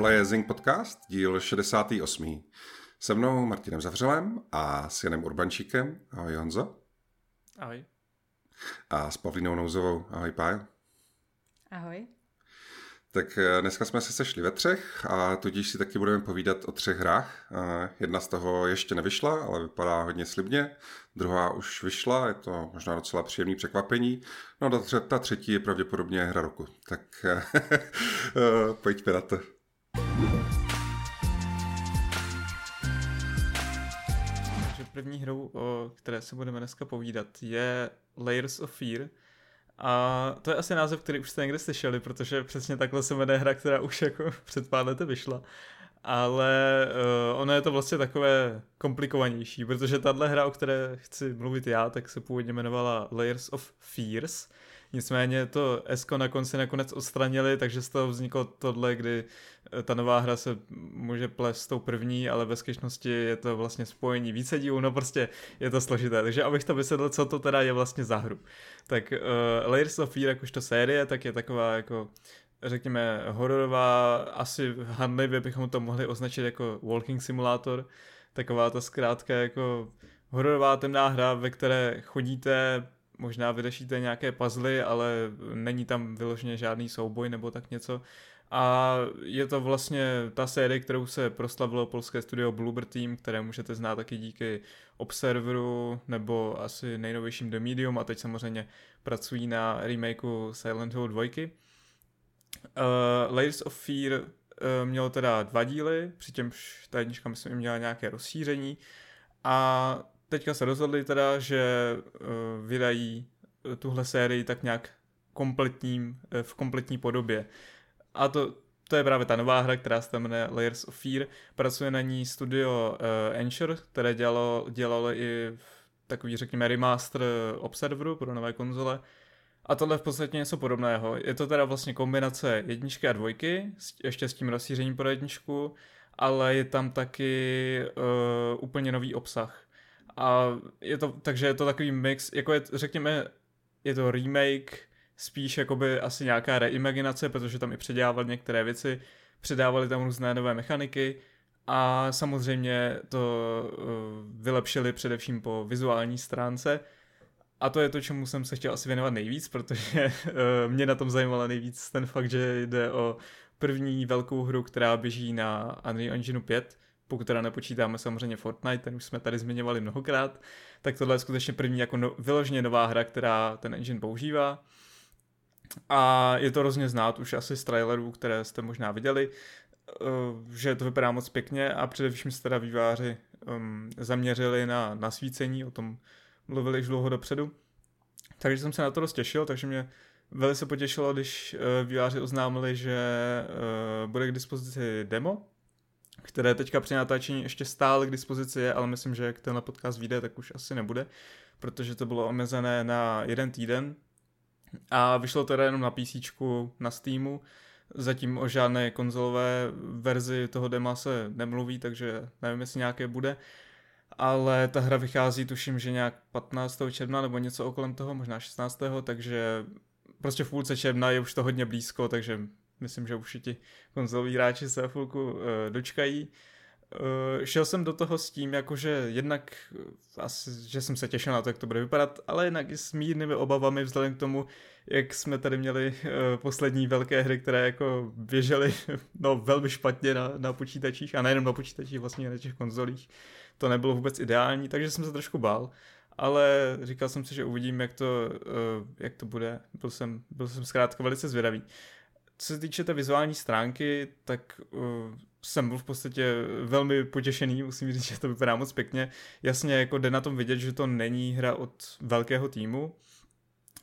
Tohle je Zing Podcast, díl 68. Se mnou Martinem Zavřelem a s Janem Urbančíkem. Ahoj Honzo. Ahoj. A s Pavlínou Nouzovou. Ahoj Pájo. Ahoj. Tak eh, dneska jsme se sešli ve třech a tudíž si taky budeme povídat o třech hrách. Eh, jedna z toho ještě nevyšla, ale vypadá hodně slibně. Druhá už vyšla, je to možná docela příjemný překvapení. No a ta třetí je pravděpodobně hra roku. Tak eh, pojďme na to. První hrou, o které se budeme dneska povídat, je Layers of Fear, a to je asi název, který už jste někde slyšeli, protože přesně takhle se jmenuje hra, která už jako před pár lety vyšla. Ale uh, ono je to vlastně takové komplikovanější, protože tahle hra, o které chci mluvit já, tak se původně jmenovala Layers of Fears. Nicméně to Esko na konci nakonec odstranili, takže z toho vzniklo tohle, kdy eh, ta nová hra se může plést s tou první, ale ve skutečnosti je to vlastně spojení více dílů, no prostě je to složité. Takže abych to vysvětlil, co to teda je vlastně za hru. Tak uh, Layers of Fear, jakožto série, tak je taková jako řekněme hororová, asi handlivě bychom to mohli označit jako walking simulator, taková ta zkrátka jako hororová temná hra, ve které chodíte možná vyřešíte nějaké puzzle, ale není tam vyloženě žádný souboj nebo tak něco. A je to vlastně ta série, kterou se proslavilo polské studio Bloober Team, které můžete znát taky díky Observeru nebo asi nejnovějším The Medium a teď samozřejmě pracují na remakeu Silent Hill 2. Uh, Layers of Fear uh, mělo teda dva díly, přičemž ta jednička myslím měla nějaké rozšíření a teďka se rozhodli teda, že uh, vydají eh, tuhle sérii tak nějak kompletním, uh, v kompletní podobě. A to, to je právě ta nová hra, která se jmenuje Layers of Fear. Pracuje na ní studio uh, Ensure, které dělalo, dělalo i takový, řekněme, remaster Observeru pro nové konzole. A tohle je v podstatě něco podobného. Je to teda vlastně kombinace jedničky a dvojky, ještě s tím rozšířením pro jedničku, ale je tam taky uh, úplně nový obsah. A je to, takže je to takový mix, jako je, řekněme, je to remake, spíš jakoby asi nějaká reimaginace, protože tam i předělávali některé věci, přidávali tam různé nové mechaniky a samozřejmě to uh, vylepšili především po vizuální stránce. A to je to, čemu jsem se chtěl asi věnovat nejvíc, protože uh, mě na tom zajímalo nejvíc ten fakt, že jde o první velkou hru, která běží na Unreal Engine 5, pokud teda nepočítáme samozřejmě Fortnite, ten už jsme tady zmiňovali mnohokrát, tak tohle je skutečně první jako no, vyloženě nová hra, která ten engine používá. A je to hrozně znát už asi z trailerů, které jste možná viděli, eh, že to vypadá moc pěkně a především se teda výváři um, zaměřili na nasvícení, o tom mluvili již dlouho dopředu. Takže jsem se na to dost těšil, takže mě velice potěšilo, když uh, výváři oznámili, že uh, bude k dispozici demo, které teďka při natáčení ještě stále k dispozici je, ale myslím, že jak tenhle podcast vyjde, tak už asi nebude, protože to bylo omezené na jeden týden a vyšlo to jenom na PC, na Steamu, zatím o žádné konzolové verzi toho dema se nemluví, takže nevím, jestli nějaké bude, ale ta hra vychází, tuším, že nějak 15. června nebo něco okolem toho, možná 16. takže prostě v půlce června je už to hodně blízko, takže myslím, že už ti konzoloví hráči se chvilku uh, dočkají. Uh, šel jsem do toho s tím, jakože jednak uh, asi, že jsem se těšil na to, jak to bude vypadat, ale jednak i s mírnými obavami vzhledem k tomu, jak jsme tady měli uh, poslední velké hry, které jako běžely no, velmi špatně na, na počítačích a nejenom na počítačích, vlastně na těch konzolích. To nebylo vůbec ideální, takže jsem se trošku bál ale říkal jsem si, že uvidím, jak to, jak to bude. Byl jsem, byl jsem zkrátka velice zvědavý co se týče té vizuální stránky, tak uh, jsem byl v podstatě velmi potěšený, musím říct, že to vypadá moc pěkně. Jasně, jako jde na tom vidět, že to není hra od velkého týmu.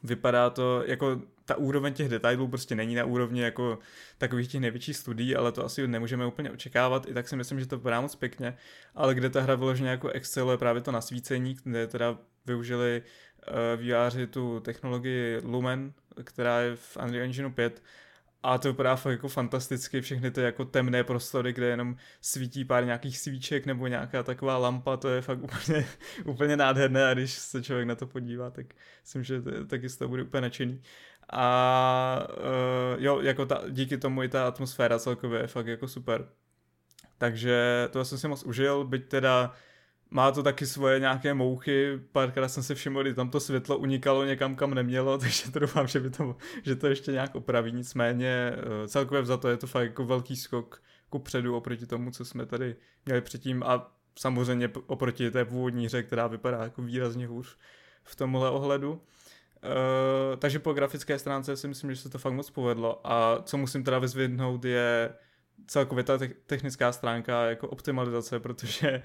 Vypadá to jako ta úroveň těch detailů prostě není na úrovni jako takových těch největších studií, ale to asi nemůžeme úplně očekávat. I tak si myslím, že to vypadá moc pěkně, ale kde ta hra vyloženě jako exceluje právě to nasvícení, kde teda využili uh, výváři tu technologii Lumen, která je v Unreal Engine 5 a to vypadá fakt jako fantasticky, všechny ty jako temné prostory, kde jenom svítí pár nějakých svíček nebo nějaká taková lampa, to je fakt úplně, úplně nádherné a když se člověk na to podívá, tak myslím, že to, taky z toho bude úplně nadšený. A uh, jo, jako ta, díky tomu i ta atmosféra celkově je fakt jako super. Takže to jsem si moc užil, byť teda má to taky svoje nějaké mouchy, párkrát jsem se všiml, kdy tam to světlo unikalo někam, kam nemělo, takže to doufám, že, by to, že to ještě nějak opraví, nicméně eh, celkově za to je to fakt jako velký skok ku předu oproti tomu, co jsme tady měli předtím. A samozřejmě oproti té původní hře, která vypadá jako výrazně hůř v tomhle ohledu. Uh, takže po grafické stránce si myslím, že se to fakt moc povedlo. A co musím teda vyzvědnout je celkově ta technická stránka jako optimalizace, protože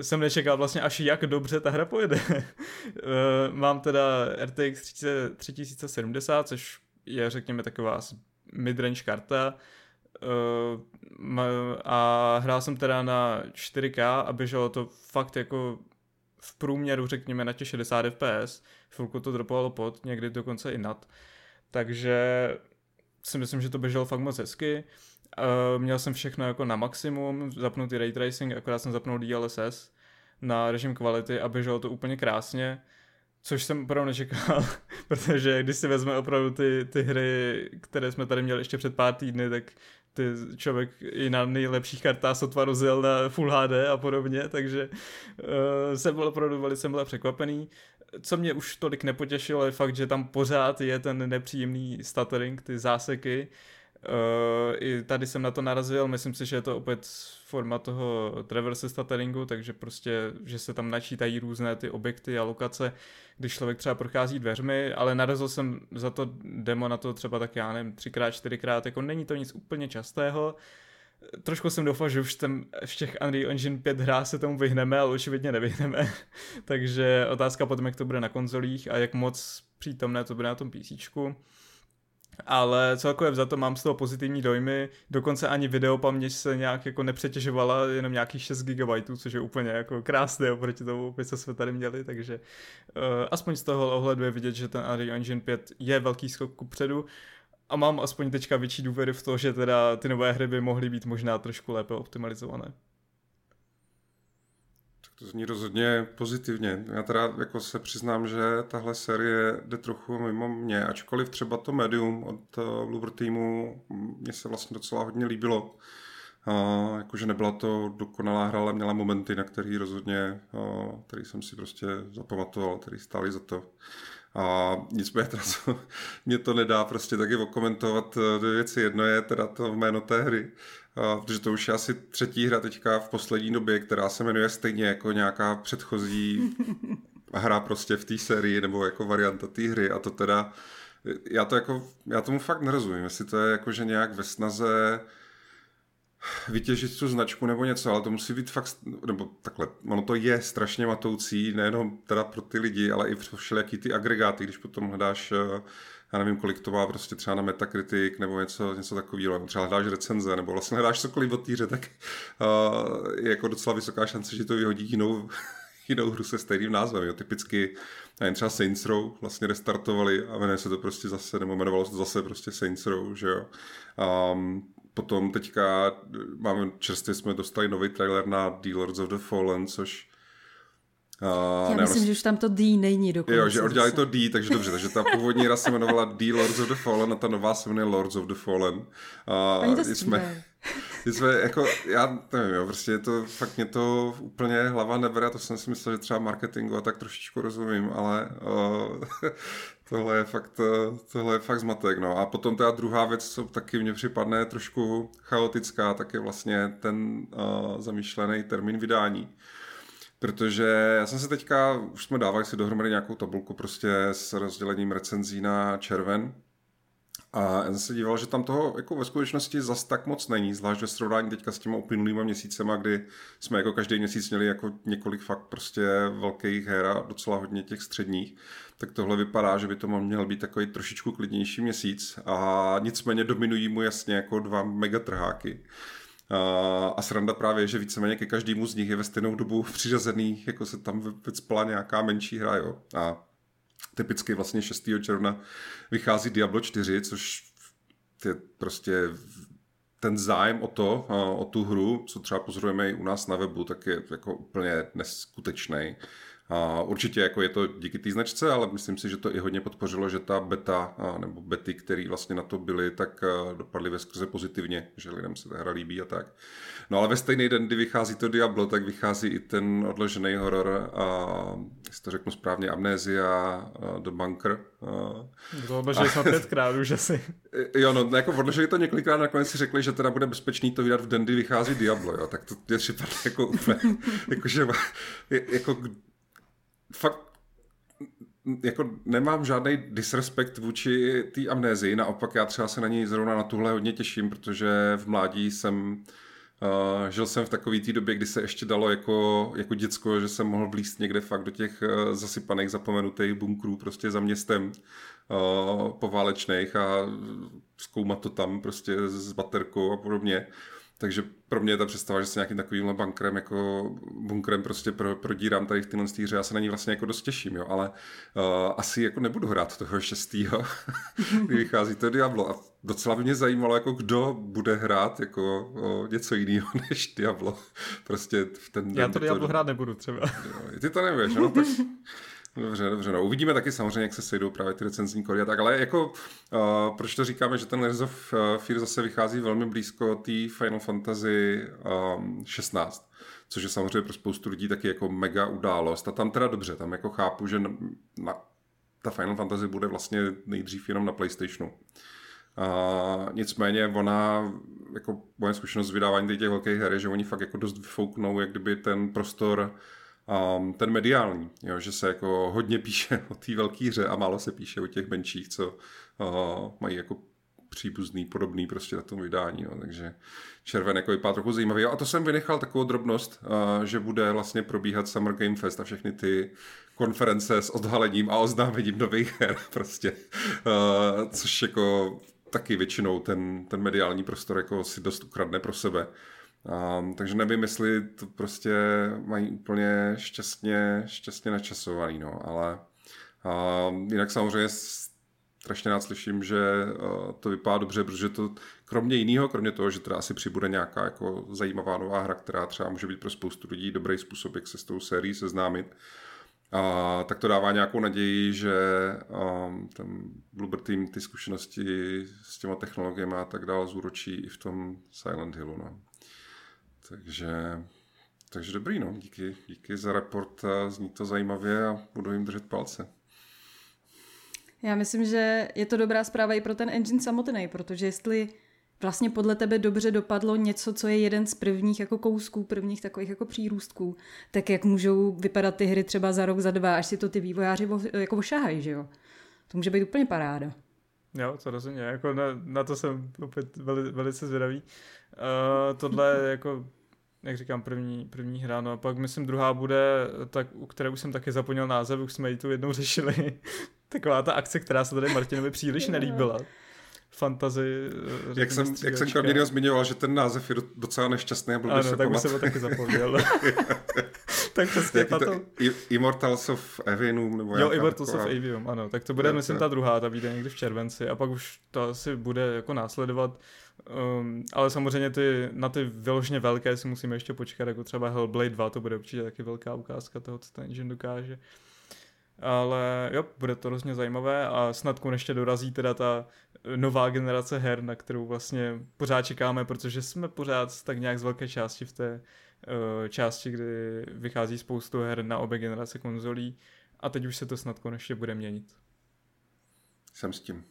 jsem nečekal vlastně až jak dobře ta hra pojede. Eh, mám teda RTX 3070, což je řekněme taková midrange karta eh, a hrál jsem teda na 4K a běželo to fakt jako v průměru řekněme na těch 60 fps, chvilku to dropovalo pod, někdy dokonce i nad, takže si myslím, že to běželo fakt moc hezky. Uh, měl jsem všechno jako na maximum, zapnutý ray tracing, akorát jsem zapnul DLSS na režim kvality a běželo to úplně krásně, což jsem opravdu nečekal, protože když si vezme opravdu ty, ty hry, které jsme tady měli ještě před pár týdny, tak ty člověk i na nejlepších kartách sotva rozjel na Full HD a podobně, takže uh, jsem byl opravdu velice byl překvapený. Co mě už tolik nepotěšilo je fakt, že tam pořád je ten nepříjemný stuttering, ty záseky, Uh, I tady jsem na to narazil, myslím si, že je to opět forma toho traverse stutteringu, takže prostě, že se tam načítají různé ty objekty a lokace, když člověk třeba prochází dveřmi, ale narazil jsem za to demo na to třeba tak já nevím, třikrát, čtyřikrát, jako není to nic úplně častého, trošku jsem doufal, že už ten, v těch Unreal Engine 5 hrách se tomu vyhneme, ale očividně nevyhneme. Takže otázka potom, jak to bude na konzolích a jak moc přítomné to bude na tom PC ale celkově za to mám z toho pozitivní dojmy, dokonce ani videopaměť se nějak jako nepřetěžovala, jenom nějakých 6 GB, což je úplně jako krásné oproti tomu, co jsme tady měli, takže uh, aspoň z toho ohledu je vidět, že ten Unreal Engine 5 je velký skok ku předu a mám aspoň teďka větší důvěry v to, že teda ty nové hry by mohly být možná trošku lépe optimalizované. To zní rozhodně pozitivně. Já teda jako se přiznám, že tahle série jde trochu mimo mě, ačkoliv třeba to Medium od uh, Bloober týmu mě se vlastně docela hodně líbilo. Uh, jakože nebyla to dokonalá hra, ale měla momenty, na který rozhodně, uh, který jsem si prostě zapamatoval, který stály za to. A nicméně teda co, mě to nedá prostě taky okomentovat dvě věci. Jedno je teda to jméno té hry, protože to už je asi třetí hra teďka v poslední době, která se jmenuje stejně jako nějaká předchozí hra prostě v té sérii nebo jako varianta té hry. A to teda já to jako, já tomu fakt nerozumím, jestli to je jako, že nějak ve snaze vytěžit tu značku nebo něco, ale to musí být fakt, nebo takhle, ono to je strašně matoucí, nejenom teda pro ty lidi, ale i pro všelijaký ty agregáty, když potom hledáš eh, já nevím, kolik to má prostě třeba na Metacritic nebo něco, něco takového, nebo třeba hledáš recenze, nebo vlastně hledáš cokoliv o týře, tak uh, je jako docela vysoká šance, že to vyhodí jinou, jinou hru se stejným názvem. Jo. Typicky nevím, třeba Saints Row vlastně restartovali a jmenuje se to prostě zase, nebo jmenovalo se to zase prostě Saints Row, že jo. Um, potom teďka máme, čerstvě jsme dostali nový trailer na Dealers of the Fallen, což Uh, Já myslím, že už tam to D není dokonce. Jo, že oddělali to D, takže dobře, takže ta původní hra se jmenovala D Lords of the Fallen a ta nová se jmenuje Lords of the Fallen. Uh, Oni to jsme, jsme, jako, já nevím, jo, prostě je to, fakt mě to úplně hlava nebere, to jsem si myslel, že třeba marketingu a tak trošičku rozumím, ale uh, tohle je fakt, tohle je fakt zmatek, no. A potom ta druhá věc, co taky mně připadne trošku chaotická, tak je vlastně ten uh, zamýšlený termín vydání Protože já jsem se teďka, už jsme dávali si dohromady nějakou tabulku prostě s rozdělením recenzí na červen. A já jsem se díval, že tam toho jako ve skutečnosti zas tak moc není, zvlášť ve srovnání teďka s těma uplynulýma měsícema, kdy jsme jako každý měsíc měli jako několik fakt prostě velkých her a docela hodně těch středních, tak tohle vypadá, že by to měl být takový trošičku klidnější měsíc a nicméně dominují mu jasně jako dva megatrháky. A sranda právě je, že víceméně ke každému z nich je ve stejnou dobu přiřazený, jako se tam vycpala nějaká menší hra, jo. A typicky vlastně 6. června vychází Diablo 4, což je prostě ten zájem o to, o tu hru, co třeba pozorujeme i u nás na webu, tak je jako úplně neskutečný. A určitě jako je to díky té značce, ale myslím si, že to i hodně podpořilo, že ta beta nebo bety, které vlastně na to byly, tak dopadly ve skrze pozitivně, že lidem se ta hra líbí a tak. No ale ve stejný den, kdy vychází to Diablo, tak vychází i ten odložený horor, a, jestli to řeknu správně, Amnézia, The Bunker. To odložili jsme pětkrát už asi. Jo, no jako odložili to několikrát, nakonec si řekli, že teda bude bezpečný to vydat v den, kdy vychází Diablo, jo, tak to je připadá jako úplně, jakože, jako fakt jako nemám žádný disrespekt vůči té amnézii, naopak já třeba se na ní zrovna na tuhle hodně těším, protože v mládí jsem Uh, žil jsem v takové té době, kdy se ještě dalo jako, jako děcko, že jsem mohl blíst někde fakt do těch uh, zasypaných, zapomenutých bunkrů prostě za městem uh, poválečných a zkoumat to tam prostě s baterkou a podobně. Takže pro mě je ta představa, že se nějakým takovým bunkrem, jako bunkrem prostě pro, prodírám tady v tyhle hře, já se na ní vlastně jako dost těším, jo, ale uh, asi jako nebudu hrát toho šestýho, kdy vychází to Diablo a docela by mě zajímalo, jako kdo bude hrát jako o, něco jiného než Diablo. Prostě v ten Já to Diablo hrát nebudu třeba. Jo, ty to nevíš, no tak Dobře, dobře, no uvidíme taky samozřejmě, jak se sejdou právě ty recenzní kody a tak, ale jako uh, proč to říkáme, že ten Layers of Fear zase vychází velmi blízko té Final Fantasy um, 16, což je samozřejmě pro spoustu lidí taky jako mega událost a tam teda dobře, tam jako chápu, že na, na, ta Final Fantasy bude vlastně nejdřív jenom na PlayStationu. Uh, nicméně ona, jako moje zkušenost z vydávání těch velkých her je, že oni fakt jako dost vyfouknou, jak kdyby ten prostor um, ten mediální, jo, že se jako hodně píše o té velké hře a málo se píše o těch menších, co uh, mají jako příbuzný, podobný prostě na tom vydání, no. takže červen jako vypadá trochu zajímavý. A to jsem vynechal takovou drobnost, uh, že bude vlastně probíhat Summer Game Fest a všechny ty konference s odhalením a oznámením nových her prostě, uh, což jako taky většinou ten, ten mediální prostor jako si dost ukradne pro sebe. Um, takže nevím, jestli to prostě mají úplně šťastně, šťastně načasovaný, no, ale um, jinak samozřejmě strašně rád slyším, že uh, to vypadá dobře, protože to kromě jiného, kromě toho, že teda asi přibude nějaká jako zajímavá nová hra, která třeba může být pro spoustu lidí dobrý způsob, jak se s tou sérií seznámit, a tak to dává nějakou naději, že um, ten Bluebird Team ty zkušenosti s těma technologiemi a tak dále zúročí i v tom Silent Hillu. No. Takže, takže dobrý, no. Díky, díky za report, zní to zajímavě a budu jim držet palce. Já myslím, že je to dobrá zpráva i pro ten engine samotný, protože jestli vlastně podle tebe dobře dopadlo něco, co je jeden z prvních jako kousků, prvních takových jako přírůstků, tak jak můžou vypadat ty hry třeba za rok, za dva, až si to ty vývojáři vo, jako ošahají, že jo? To může být úplně paráda. Jo, to rozumím, jako na, na to jsem opět veli, velice zvědavý. Uh, tohle jako jak říkám, první, první hra, no a pak myslím druhá bude, tak, u které už jsem taky zapomněl název, už jsme ji tu jednou řešili. Taková ta akce, která se tady Martinovi příliš nelíbila fantazy. Eh, jak jsem, jak jsem Cornelio zmiňoval, že ten název je docela nešťastný a byl Ano, tak už jsem ho taky zapomněl. tak přesně tato... Immortals of Avium, nebo Jo, Immortals taková... of Avium, ano. Tak to bude, je, myslím, ta druhá, ta vyjde někdy v červenci a pak už to asi bude jako následovat. Um, ale samozřejmě ty, na ty vyloženě velké si musíme ještě počkat, jako třeba Hellblade 2, to bude určitě taky velká ukázka toho, co ten engine dokáže. Ale jo, bude to hrozně zajímavé a snad konečně dorazí teda ta nová generace her, na kterou vlastně pořád čekáme, protože jsme pořád tak nějak z velké části v té části, kdy vychází spoustu her na obě generace konzolí a teď už se to snad konečně bude měnit. Jsem s tím.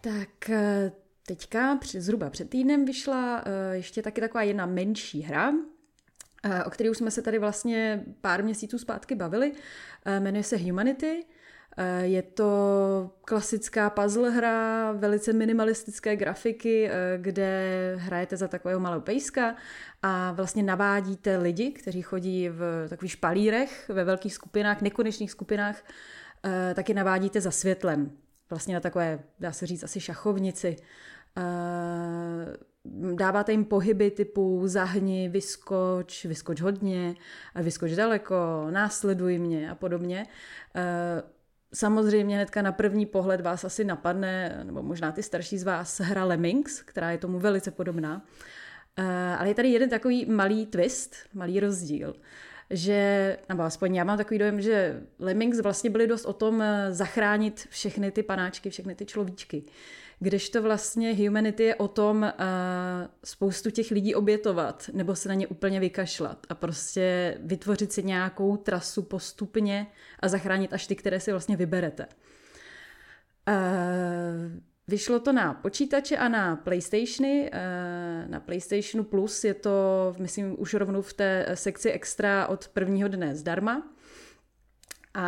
Tak eh, teďka zhruba před týdnem vyšla eh, ještě taky taková jedna menší hra, eh, o které už jsme se tady vlastně pár měsíců zpátky bavili. Jmenuje se Humanity. Je to klasická puzzle hra, velice minimalistické grafiky, kde hrajete za takového malého pejska a vlastně navádíte lidi, kteří chodí v takových špalírech, ve velkých skupinách, nekonečných skupinách, taky navádíte za světlem vlastně na takové, dá se říct, asi šachovnici. dáváte jim pohyby typu zahni, vyskoč, vyskoč hodně, vyskoč daleko, následuj mě a podobně. Samozřejmě hnedka na první pohled vás asi napadne, nebo možná ty starší z vás, hra Lemmings, která je tomu velice podobná. Eh, ale je tady jeden takový malý twist, malý rozdíl že, nebo aspoň já mám takový dojem, že Lemmings vlastně byli dost o tom eh, zachránit všechny ty panáčky, všechny ty človíčky. Kdežto vlastně Humanity je o tom uh, spoustu těch lidí obětovat, nebo se na ně úplně vykašlat a prostě vytvořit si nějakou trasu postupně a zachránit až ty, které si vlastně vyberete. Uh, Vyšlo to na počítače a na PlayStationy. Eh, na PlayStationu Plus je to, myslím, už rovnou v té sekci extra od prvního dne zdarma. A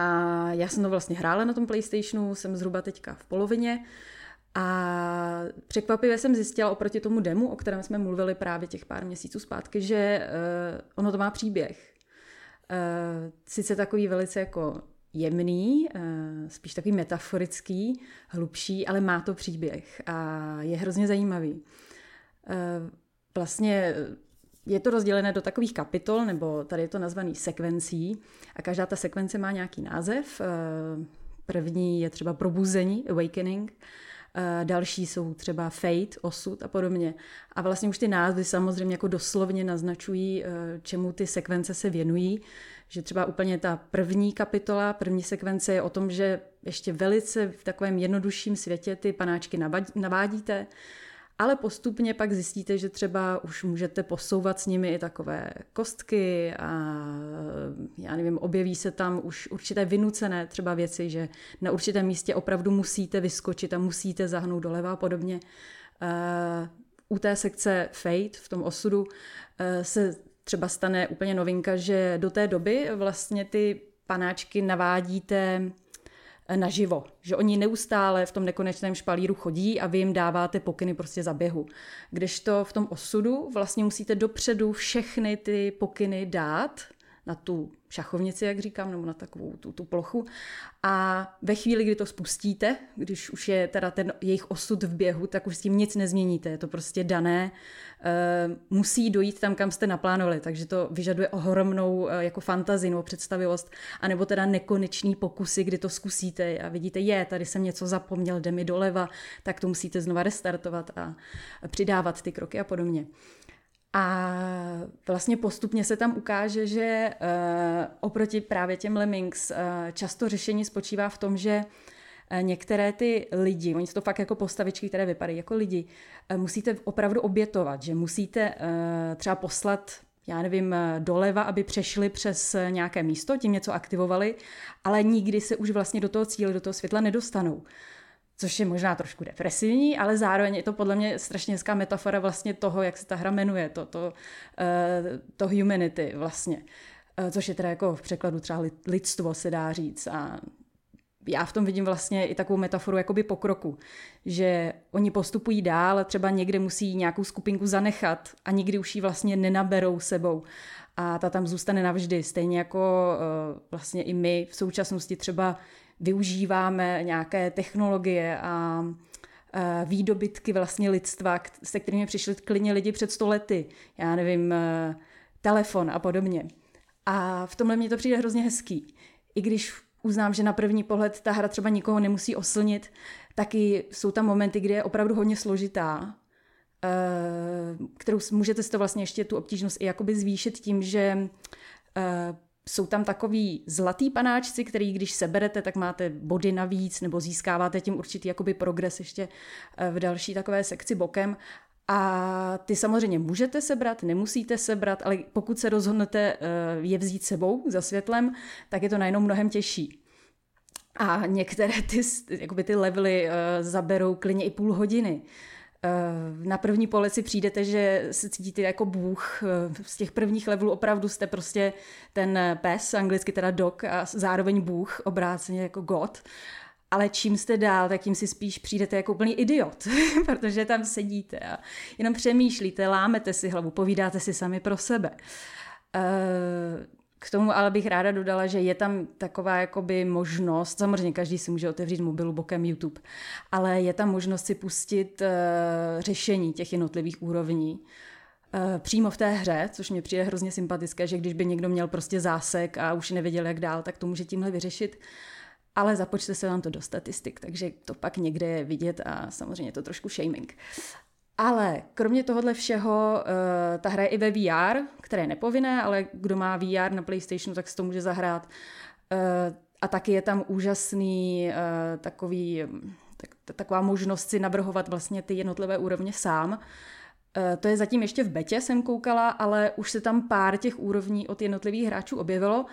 já jsem to vlastně hrála na tom PlayStationu, jsem zhruba teďka v polovině. A překvapivě jsem zjistila oproti tomu demu, o kterém jsme mluvili právě těch pár měsíců zpátky, že uh, ono to má příběh. Uh, sice takový velice jako jemný, uh, spíš takový metaforický, hlubší, ale má to příběh a je hrozně zajímavý. Uh, vlastně je to rozdělené do takových kapitol, nebo tady je to nazvaný sekvencí a každá ta sekvence má nějaký název. První je třeba probuzení, awakening, další jsou třeba fate, osud a podobně. A vlastně už ty názvy samozřejmě jako doslovně naznačují, eh, čemu ty sekvence se věnují. Že třeba úplně ta první kapitola, první sekvence je o tom, že ještě velice v takovém jednodušším světě ty panáčky navádíte, ale postupně pak zjistíte, že třeba už můžete posouvat s nimi i takové kostky a já nevím, objeví se tam už určité vynucené třeba věci, že na určitém místě opravdu musíte vyskočit a musíte zahnout doleva a podobně. Eh, u té sekce Fate v tom osudu eh, se třeba stane úplně novinka, že do té doby vlastně ty panáčky navádíte naživo. Že oni neustále v tom nekonečném špalíru chodí a vy jim dáváte pokyny prostě za běhu. Kdežto v tom osudu vlastně musíte dopředu všechny ty pokyny dát na tu šachovnici, jak říkám, nebo na takovou tu, tu plochu. A ve chvíli, kdy to spustíte, když už je teda ten jejich osud v běhu, tak už s tím nic nezměníte. Je to prostě dané. E, musí dojít tam, kam jste naplánovali, takže to vyžaduje ohromnou e, jako fantazii nebo představivost, anebo teda nekonečný pokusy, kdy to zkusíte a vidíte, je, tady jsem něco zapomněl, jde mi doleva, tak to musíte znova restartovat a přidávat ty kroky a podobně. A vlastně postupně se tam ukáže, že uh, oproti právě těm Lemmings uh, často řešení spočívá v tom, že uh, některé ty lidi, oni jsou to fakt jako postavičky, které vypadají jako lidi, musíte opravdu obětovat, že musíte třeba poslat já nevím, doleva, aby přešli přes nějaké místo, tím něco aktivovali, ale nikdy se už vlastně do toho cíle, do toho světla nedostanou což je možná trošku depresivní, ale zároveň je to podle mě strašně hezká metafora vlastně toho, jak se ta hra jmenuje, to, to, uh, to humanity vlastně, uh, což je teda jako v překladu třeba lidstvo se dá říct. A já v tom vidím vlastně i takovou metaforu jakoby pokroku, že oni postupují dál, třeba někde musí nějakou skupinku zanechat a nikdy už ji vlastně nenaberou sebou. A ta tam zůstane navždy, stejně jako uh, vlastně i my v současnosti třeba využíváme nějaké technologie a výdobytky vlastně lidstva, se kterými přišli klidně lidi před stolety, já nevím, e, telefon a podobně. A v tomhle mě to přijde hrozně hezký. I když uznám, že na první pohled ta hra třeba nikoho nemusí oslnit, taky jsou tam momenty, kdy je opravdu hodně složitá, e, kterou můžete si to vlastně ještě tu obtížnost i jakoby zvýšit tím, že jsou tam takový zlatý panáčci, který když seberete, tak máte body navíc nebo získáváte tím určitý jakoby progres ještě eh, v další takové sekci bokem. A ty samozřejmě můžete sebrat, nemusíte sebrat, ale pokud se rozhodnete eh, je vzít sebou za světlem, tak je to najednou mnohem těžší. A některé ty, jakoby ty levely eh, zaberou klidně i půl hodiny. Eh, na první pohled si přijdete, že se cítíte jako bůh. Eh, z těch prvních levelů opravdu jste prostě ten pes, anglicky teda dog a zároveň bůh, obráceně jako god. Ale čím jste dál, tak tím si spíš přijdete jako úplný idiot, protože tam sedíte a jenom přemýšlíte, lámete si hlavu, povídáte si sami pro sebe. Uh, K tomu ale bych ráda dodala, že je tam taková jakoby možnost, samozřejmě každý si může otevřít mobilu bokem YouTube, ale je tam možnost si pustit uh, řešení těch jednotlivých úrovní uh, přímo v té hře, což mě přijde hrozně sympatické, že když by někdo měl prostě zásek a už nevěděl, jak dál, tak to může tímhle vyřešit. Ale započte se vám to do statistik, takže to pak někde je vidět a samozřejmě je to trošku shaming. Ale kromě tohohle všeho, uh, ta hra je i ve VR, které je nepovinné, ale kdo má VR na PlayStationu, tak si to může zahrát. Uh, a taky je tam úžasný uh, takový, tak, taková možnost si navrhovat vlastně ty jednotlivé úrovně sám. To je zatím ještě v betě, jsem koukala, ale už se tam pár těch úrovní od jednotlivých hráčů objevilo.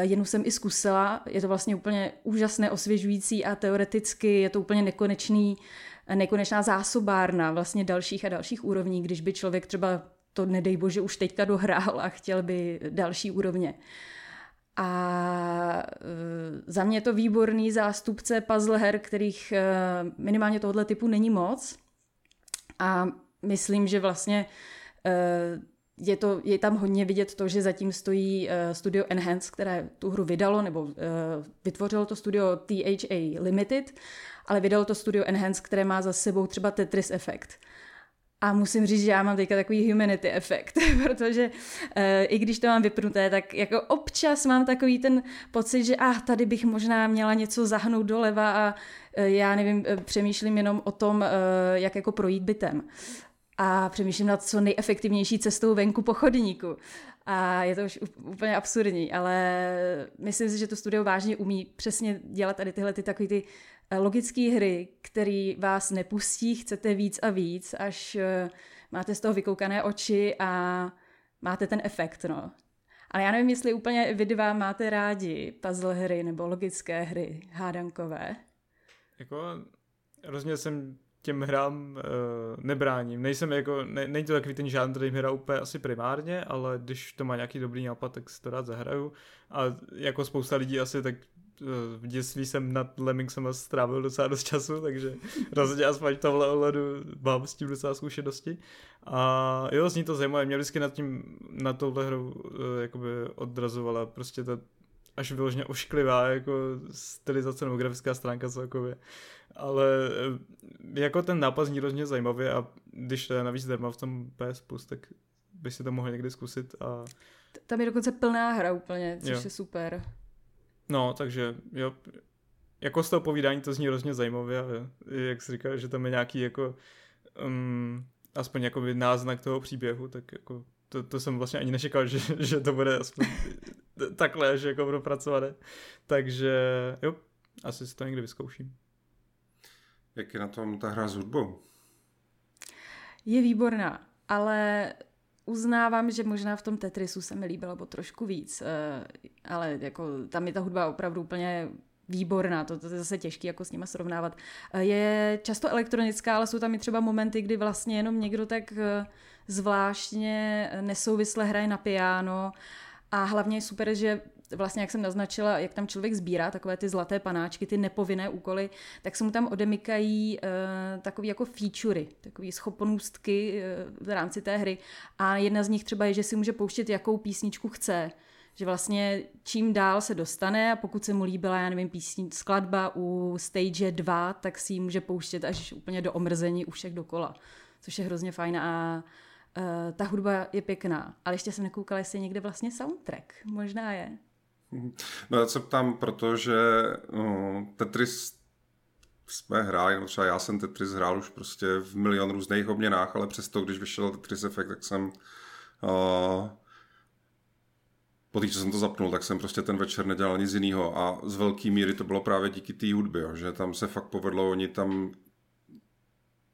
Jednu jsem i zkusila, je to vlastně úplně úžasné, osvěžující a teoreticky je to úplně nekonečný nekonečná zásobárna vlastně dalších a dalších úrovní, když by člověk třeba to nedej bože už teďka dohrál a chtěl by další úrovně. A e, za mě je to výborný zástupce puzzle her, kterých e, minimálně tohoto typu není moc. A myslím, že vlastně e, je, to, je tam hodně vidět to, že zatím stojí studio Enhance, které tu hru vydalo, nebo vytvořilo to studio THA Limited ale vydalo to studio Enhance, které má za sebou třeba Tetris efekt. A musím říct, že já mám teďka takový humanity efekt, protože e, i když to mám vypnuté, tak jako občas mám takový ten pocit, že ah, tady bych možná měla něco zahnout doleva a e, já nevím, přemýšlím jenom o tom, e, jak jako projít bytem. A přemýšlím nad co nejefektivnější cestou venku po chodníku. A je to už úplně absurdní, ale myslím si, že to studio vážně umí přesně dělat tady tyhle ty takový ty Eh, logické hry, který vás nepustí, chcete víc a víc, až eh, máte z toho vykoukané oči a máte ten efekt, no. Ale já nevím, jestli úplně vy dva máte rádi puzzle hry nebo logické hry hádankové. Jako rozně jsem těm hrám uh, nebráním. Nejsem jako, ne, není to takový ten žádný, který hra úplně asi primárně, ale když to má nějaký dobrý nápad, tak si to rád zahraju. A jako spousta lidí asi tak v dětství jsem nad Lemmingsem strávil docela dost času, takže rozhodně aspoň v tomhle ohledu mám s tím docela zkušenosti. A jo, zní to zajímavé, mě vždycky nad tím, na touhle hru eh, jakoby odrazovala prostě ta až vyloženě ošklivá jako stylizace nebo grafická stránka celkově. Ale eh, jako ten nápad zní hrozně zajímavě a když to je navíc zdarma v tom PS Plus, tak by si to mohl někdy zkusit a... Tam je dokonce plná hra úplně, což jo. je super. No, takže jo, jako z toho povídání to zní hrozně zajímavě, jak jsi říkal, že tam je nějaký jako um, aspoň jako náznak toho příběhu, tak jako to, to jsem vlastně ani nečekal, že, že to bude aspoň takhle, že jako propracované. Takže jo, asi si to někdy vyzkouším. Jak je na tom ta hra s hudbou? Je výborná, ale uznávám, že možná v tom Tetrisu se mi líbilo bo trošku víc, eh, ale jako tam je ta hudba opravdu úplně výborná, to, to je zase těžké jako s nimi srovnávat. Eh, je často elektronická, ale jsou tam i třeba momenty, kdy vlastně jenom někdo tak eh, zvláštně nesouvisle hraje na piano a hlavně je super, že vlastně, jak jsem naznačila, jak tam člověk sbírá takové ty zlaté panáčky, ty nepovinné úkoly, tak se mu tam odemykají uh, takový jako featurey, takové schopnostky uh, v rámci té hry. A jedna z nich třeba je, že si může pouštět, jakou písničku chce že vlastně čím dál se dostane a pokud se mu líbila, já nevím, písní, skladba u stage 2, tak si ji může pouštět až úplně do omrzení u všech dokola, což je hrozně fajn a uh, ta hudba je pěkná, ale ještě jsem nekoukala, jestli je někde vlastně soundtrack, možná je. No já se ptám, protože no, Tetris jsme hráli, no třeba já jsem Tetris hrál už prostě v milion různých obměnách, ale přesto, když vyšel Tetris Effect, tak jsem uh, po té, co jsem to zapnul, tak jsem prostě ten večer nedělal nic jiného a z velké míry to bylo právě díky té hudbě, jo, že tam se fakt povedlo, oni tam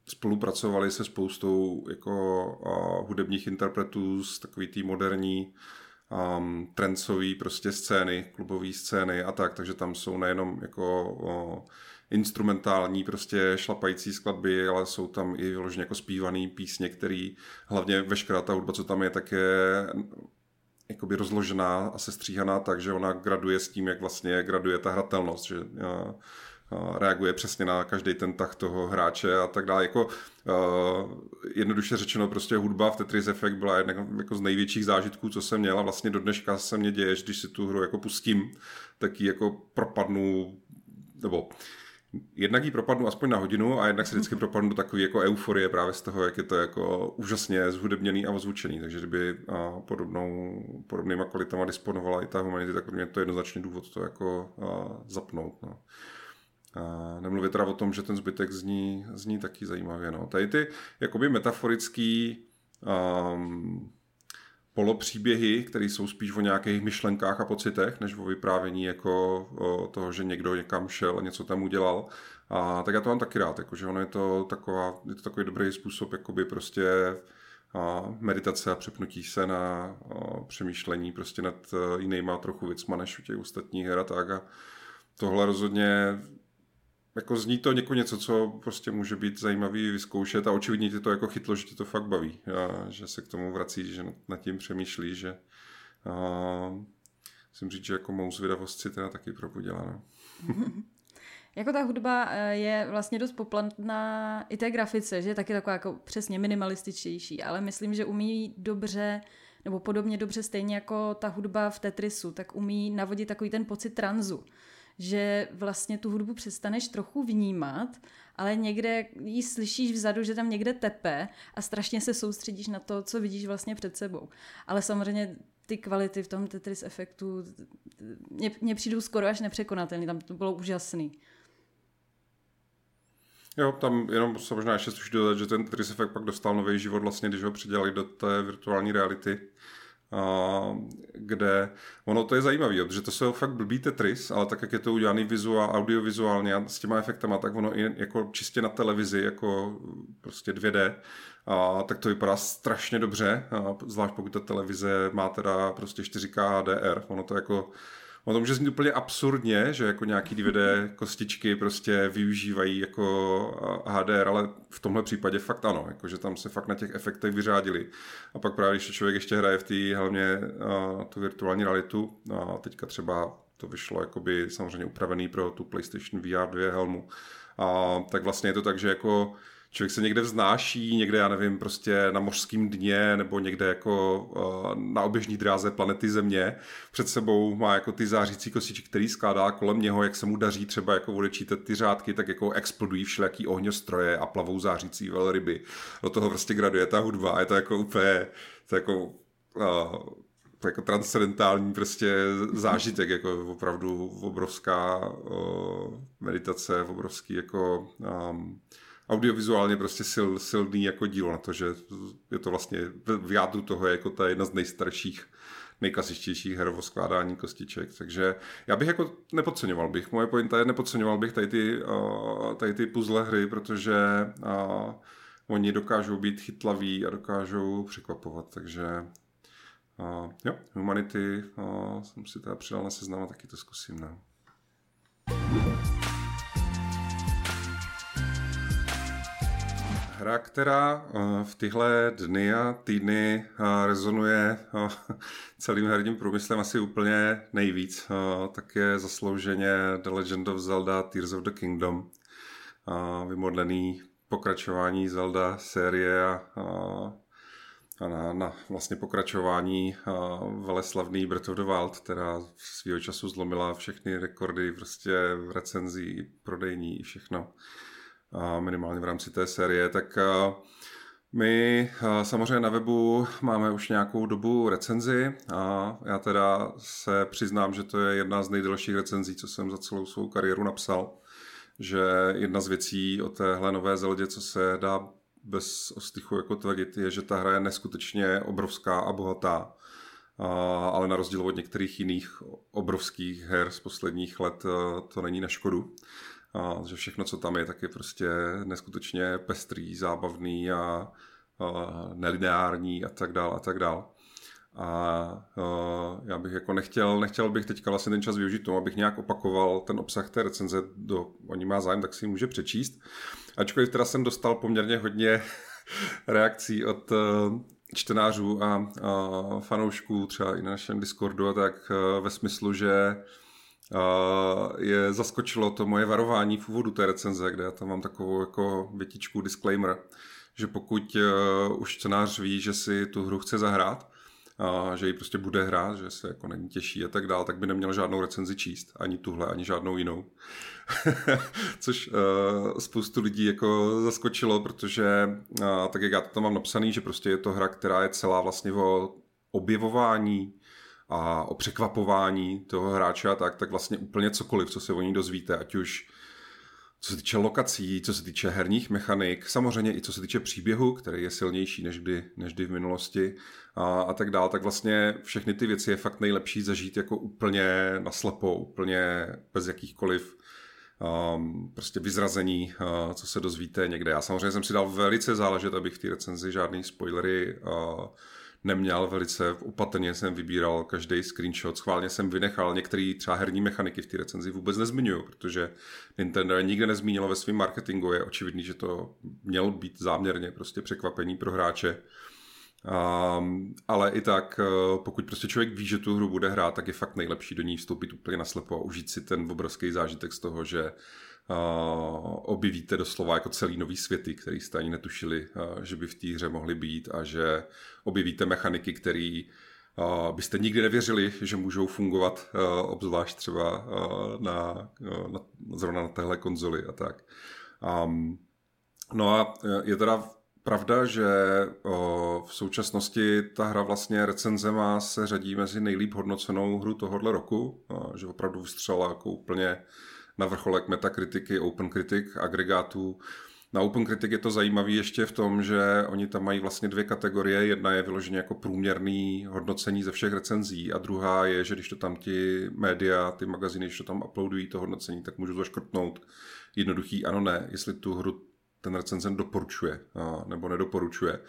spolupracovali se spoustou jako uh, hudebních interpretů z takový té moderní um, trencový prostě scény, klubové scény a tak, takže tam jsou nejenom jako o, instrumentální prostě šlapající skladby, ale jsou tam i vyloženě jako zpívaný písně, který hlavně veškerá ta hudba, co tam je, tak je jakoby rozložená a sestříhaná tak, že ona graduje s tím, jak vlastně graduje ta hratelnost, že a, reaguje přesně na každý ten tah toho hráče a tak dále. Jako, uh, jednoduše řečeno, prostě hudba v Tetris Effect byla jedna jako z největších zážitků, co jsem měl a vlastně do dneška se mě děje, když si tu hru jako pustím, tak ji jako propadnu, nebo jednak jí propadnu aspoň na hodinu a jednak se vždycky propadnu do takové jako euforie právě z toho, jak je to jako úžasně zhudebněný a ozvučený. Takže kdyby podobnou, podobnýma kvalitama disponovala i ta humanity, tak mě to je jednoznačný důvod to jako zapnout. No. A nemluvě teda o tom, že ten zbytek zní, zní taky zajímavě. No. Tady ty jakoby metaforický um, polopříběhy, které jsou spíš o nějakých myšlenkách a pocitech, než o vyprávění jako o toho, že někdo někam šel a něco tam udělal. A tak já to mám taky rád, jakože ono je to, taková, je to takový dobrý způsob jakoby prostě a meditace a přepnutí se na a přemýšlení prostě nad e, jinýma trochu věcma než u těch ostatních her a tak. A tohle rozhodně jako zní to něko něco, co prostě může být zajímavý vyzkoušet a očividně tě to jako chytlo, že tě to fakt baví, a že se k tomu vrací, že nad tím přemýšlí, že a, musím říct, že jako mou zvědavost si teda taky probudila. No. Jako ta hudba eh, je vlastně dost poplatná i té grafice, že je taky taková jako přesně minimalističtější, ale myslím, že umí dobře nebo podobně dobře stejně jako ta hudba v Tetrisu, tak umí navodit takový ten pocit tranzu že vlastně tu hudbu přestaneš trochu vnímat, ale někde ji slyšíš vzadu, že tam někde tepe a strašně se soustředíš na to, co vidíš vlastně před sebou. Ale samozřejmě ty kvality v tom Tetris efektu mě, mě přijdou skoro až nepřekonatelný, tam to bylo úžasný. Jo, tam jenom se možná ještě sluší dodat, že ten Tetris efekt pak dostal nový život vlastně, když ho přidělali do té virtuální reality kde ono to je zajímavé, protože to jsou fakt blbý Tetris, ale tak, jak je to udělaný vizuál, audiovizuálně a s těma efektama, tak ono i jako čistě na televizi, jako prostě 2D, a tak to vypadá strašně dobře, a zvlášť pokud ta televize má teda prostě 4K HDR, ono to jako Ono to může znít úplně absurdně, že jako nějaký DVD kostičky prostě využívají jako HDR, ale v tomhle případě fakt ano, jako že tam se fakt na těch efektech vyřádili. A pak právě, když člověk ještě hraje v té hlavně tu virtuální realitu, a teďka třeba to vyšlo jakoby samozřejmě upravený pro tu PlayStation VR 2 helmu, a tak vlastně je to tak, že jako člověk se někde vznáší, někde, já nevím, prostě na mořském dně nebo někde jako uh, na oběžní dráze planety Země. Před sebou má jako ty zářící kostičky, který skládá kolem něho, jak se mu daří třeba jako odečítat ty řádky, tak jako explodují všelijaký ohňostroje a plavou zářící velryby. Do toho prostě graduje ta hudba je to jako úplně, to jako uh, jako transcendentální prostě zážitek, jako opravdu obrovská uh, meditace, obrovský jako um, audiovizuálně prostě sil, silný jako dílo na to, že je to vlastně v jádru toho jako ta jedna z nejstarších nejklasičtějších her o skládání kostiček. Takže já bych jako nepodceňoval bych. Moje pointa je, nepodceňoval bych tady ty, tady ty puzzle hry, protože oni dokážou být chytlaví a dokážou překvapovat. Takže jo, Humanity jsem si teda přidal na seznam a taky to zkusím. Ne? Hra, která eh, v tyhle dny a týdny eh, rezonuje eh, celým herním průmyslem asi úplně nejvíc, tak je zaslouženě The Legend of Zelda Tears of the Kingdom. Vymodlený pokračování Zelda série a, na, na vlastně pokračování veleslavný Breath of the Wild, která svýho času zlomila všechny rekordy prostě v recenzí, prodejní i všechno minimálně v rámci té série, tak my samozřejmě na webu máme už nějakou dobu recenzi a já teda se přiznám, že to je jedna z nejdelších recenzí, co jsem za celou svou kariéru napsal, že jedna z věcí o téhle nové Zeldě, co se dá bez ostychu jako tvrdit, je, že ta hra je neskutečně obrovská a bohatá, ale na rozdíl od některých jiných obrovských her z posledních let to není na škodu a že všechno, co tam je, tak je prostě neskutečně pestrý, zábavný a, a nelineární a tak dál a tak dál. A, a já bych jako nechtěl, nechtěl bych teďka vlastně ten čas využít tomu, abych nějak opakoval ten obsah té recenze, do, oni má zájem, tak si ji může přečíst. Ačkoliv teda jsem dostal poměrně hodně reakcí od e, čtenářů a, a fanoušků, třeba i na našem Discordu, tak e, ve smyslu, že je zaskočilo to moje varování v úvodu té recenze, kde já tam mám takovou jako větičku disclaimer, že pokud uh, už scénář ví, že si tu hru chce zahrát, a že ji prostě bude hrát, že se jako není těší a tak dál, tak by neměl žádnou recenzi číst, ani tuhle, ani žádnou jinou. Což uh, spoustu lidí jako zaskočilo, protože uh, tak jak já to tam mám napsaný, že prostě je to hra, která je celá vlastně o objevování a o překvapování toho hráče a tak, tak vlastně úplně cokoliv, co se o ní dozvíte, ať už co se týče lokací, co se týče herních mechanik, samozřejmě i co se týče příběhu, který je silnější než kdy, než kdy v minulosti a, a tak dál, tak vlastně všechny ty věci je fakt nejlepší zažít jako úplně naslepo, úplně bez jakýchkoliv um, prostě vyzrazení, uh, co se dozvíte někde. Já samozřejmě jsem si dal velice záležet, abych v té recenzi žádný spoilery uh, neměl, velice opatrně jsem vybíral každý screenshot, schválně jsem vynechal některé třeba herní mechaniky v té recenzi vůbec nezmiňuju, protože Nintendo nikde nezmínilo ve svém marketingu, je očividný, že to měl být záměrně prostě překvapení pro hráče. Um, ale i tak, eh, pokud prostě člověk ví, že tu hru bude hrát, tak je fakt nejlepší do ní vstoupit úplně naslepo a užít si ten obrovský zážitek z toho, že objevíte doslova jako celý nový světy, který jste ani netušili, že by v té hře mohly být a že objevíte mechaniky, které byste nikdy nevěřili, že můžou fungovat, obzvlášť třeba na, na, zrovna na téhle konzoli a tak. Um, no a je teda pravda, že v současnosti ta hra vlastně recenzema se řadí mezi nejlíp hodnocenou hru tohohle roku, že opravdu vystřela jako úplně na vrcholek metakritiky, OpenCritic, agregátů. Na OpenCritic je to zajímavé ještě v tom, že oni tam mají vlastně dvě kategorie. Jedna je vyloženě jako průměrný hodnocení ze všech recenzí a druhá je, že když to tam ti média, ty magazíny, když to tam uploadují to hodnocení, tak můžu zaškrtnout jednoduchý ano, ne, jestli tu hru ten recenzent doporučuje nebo nedoporučuje.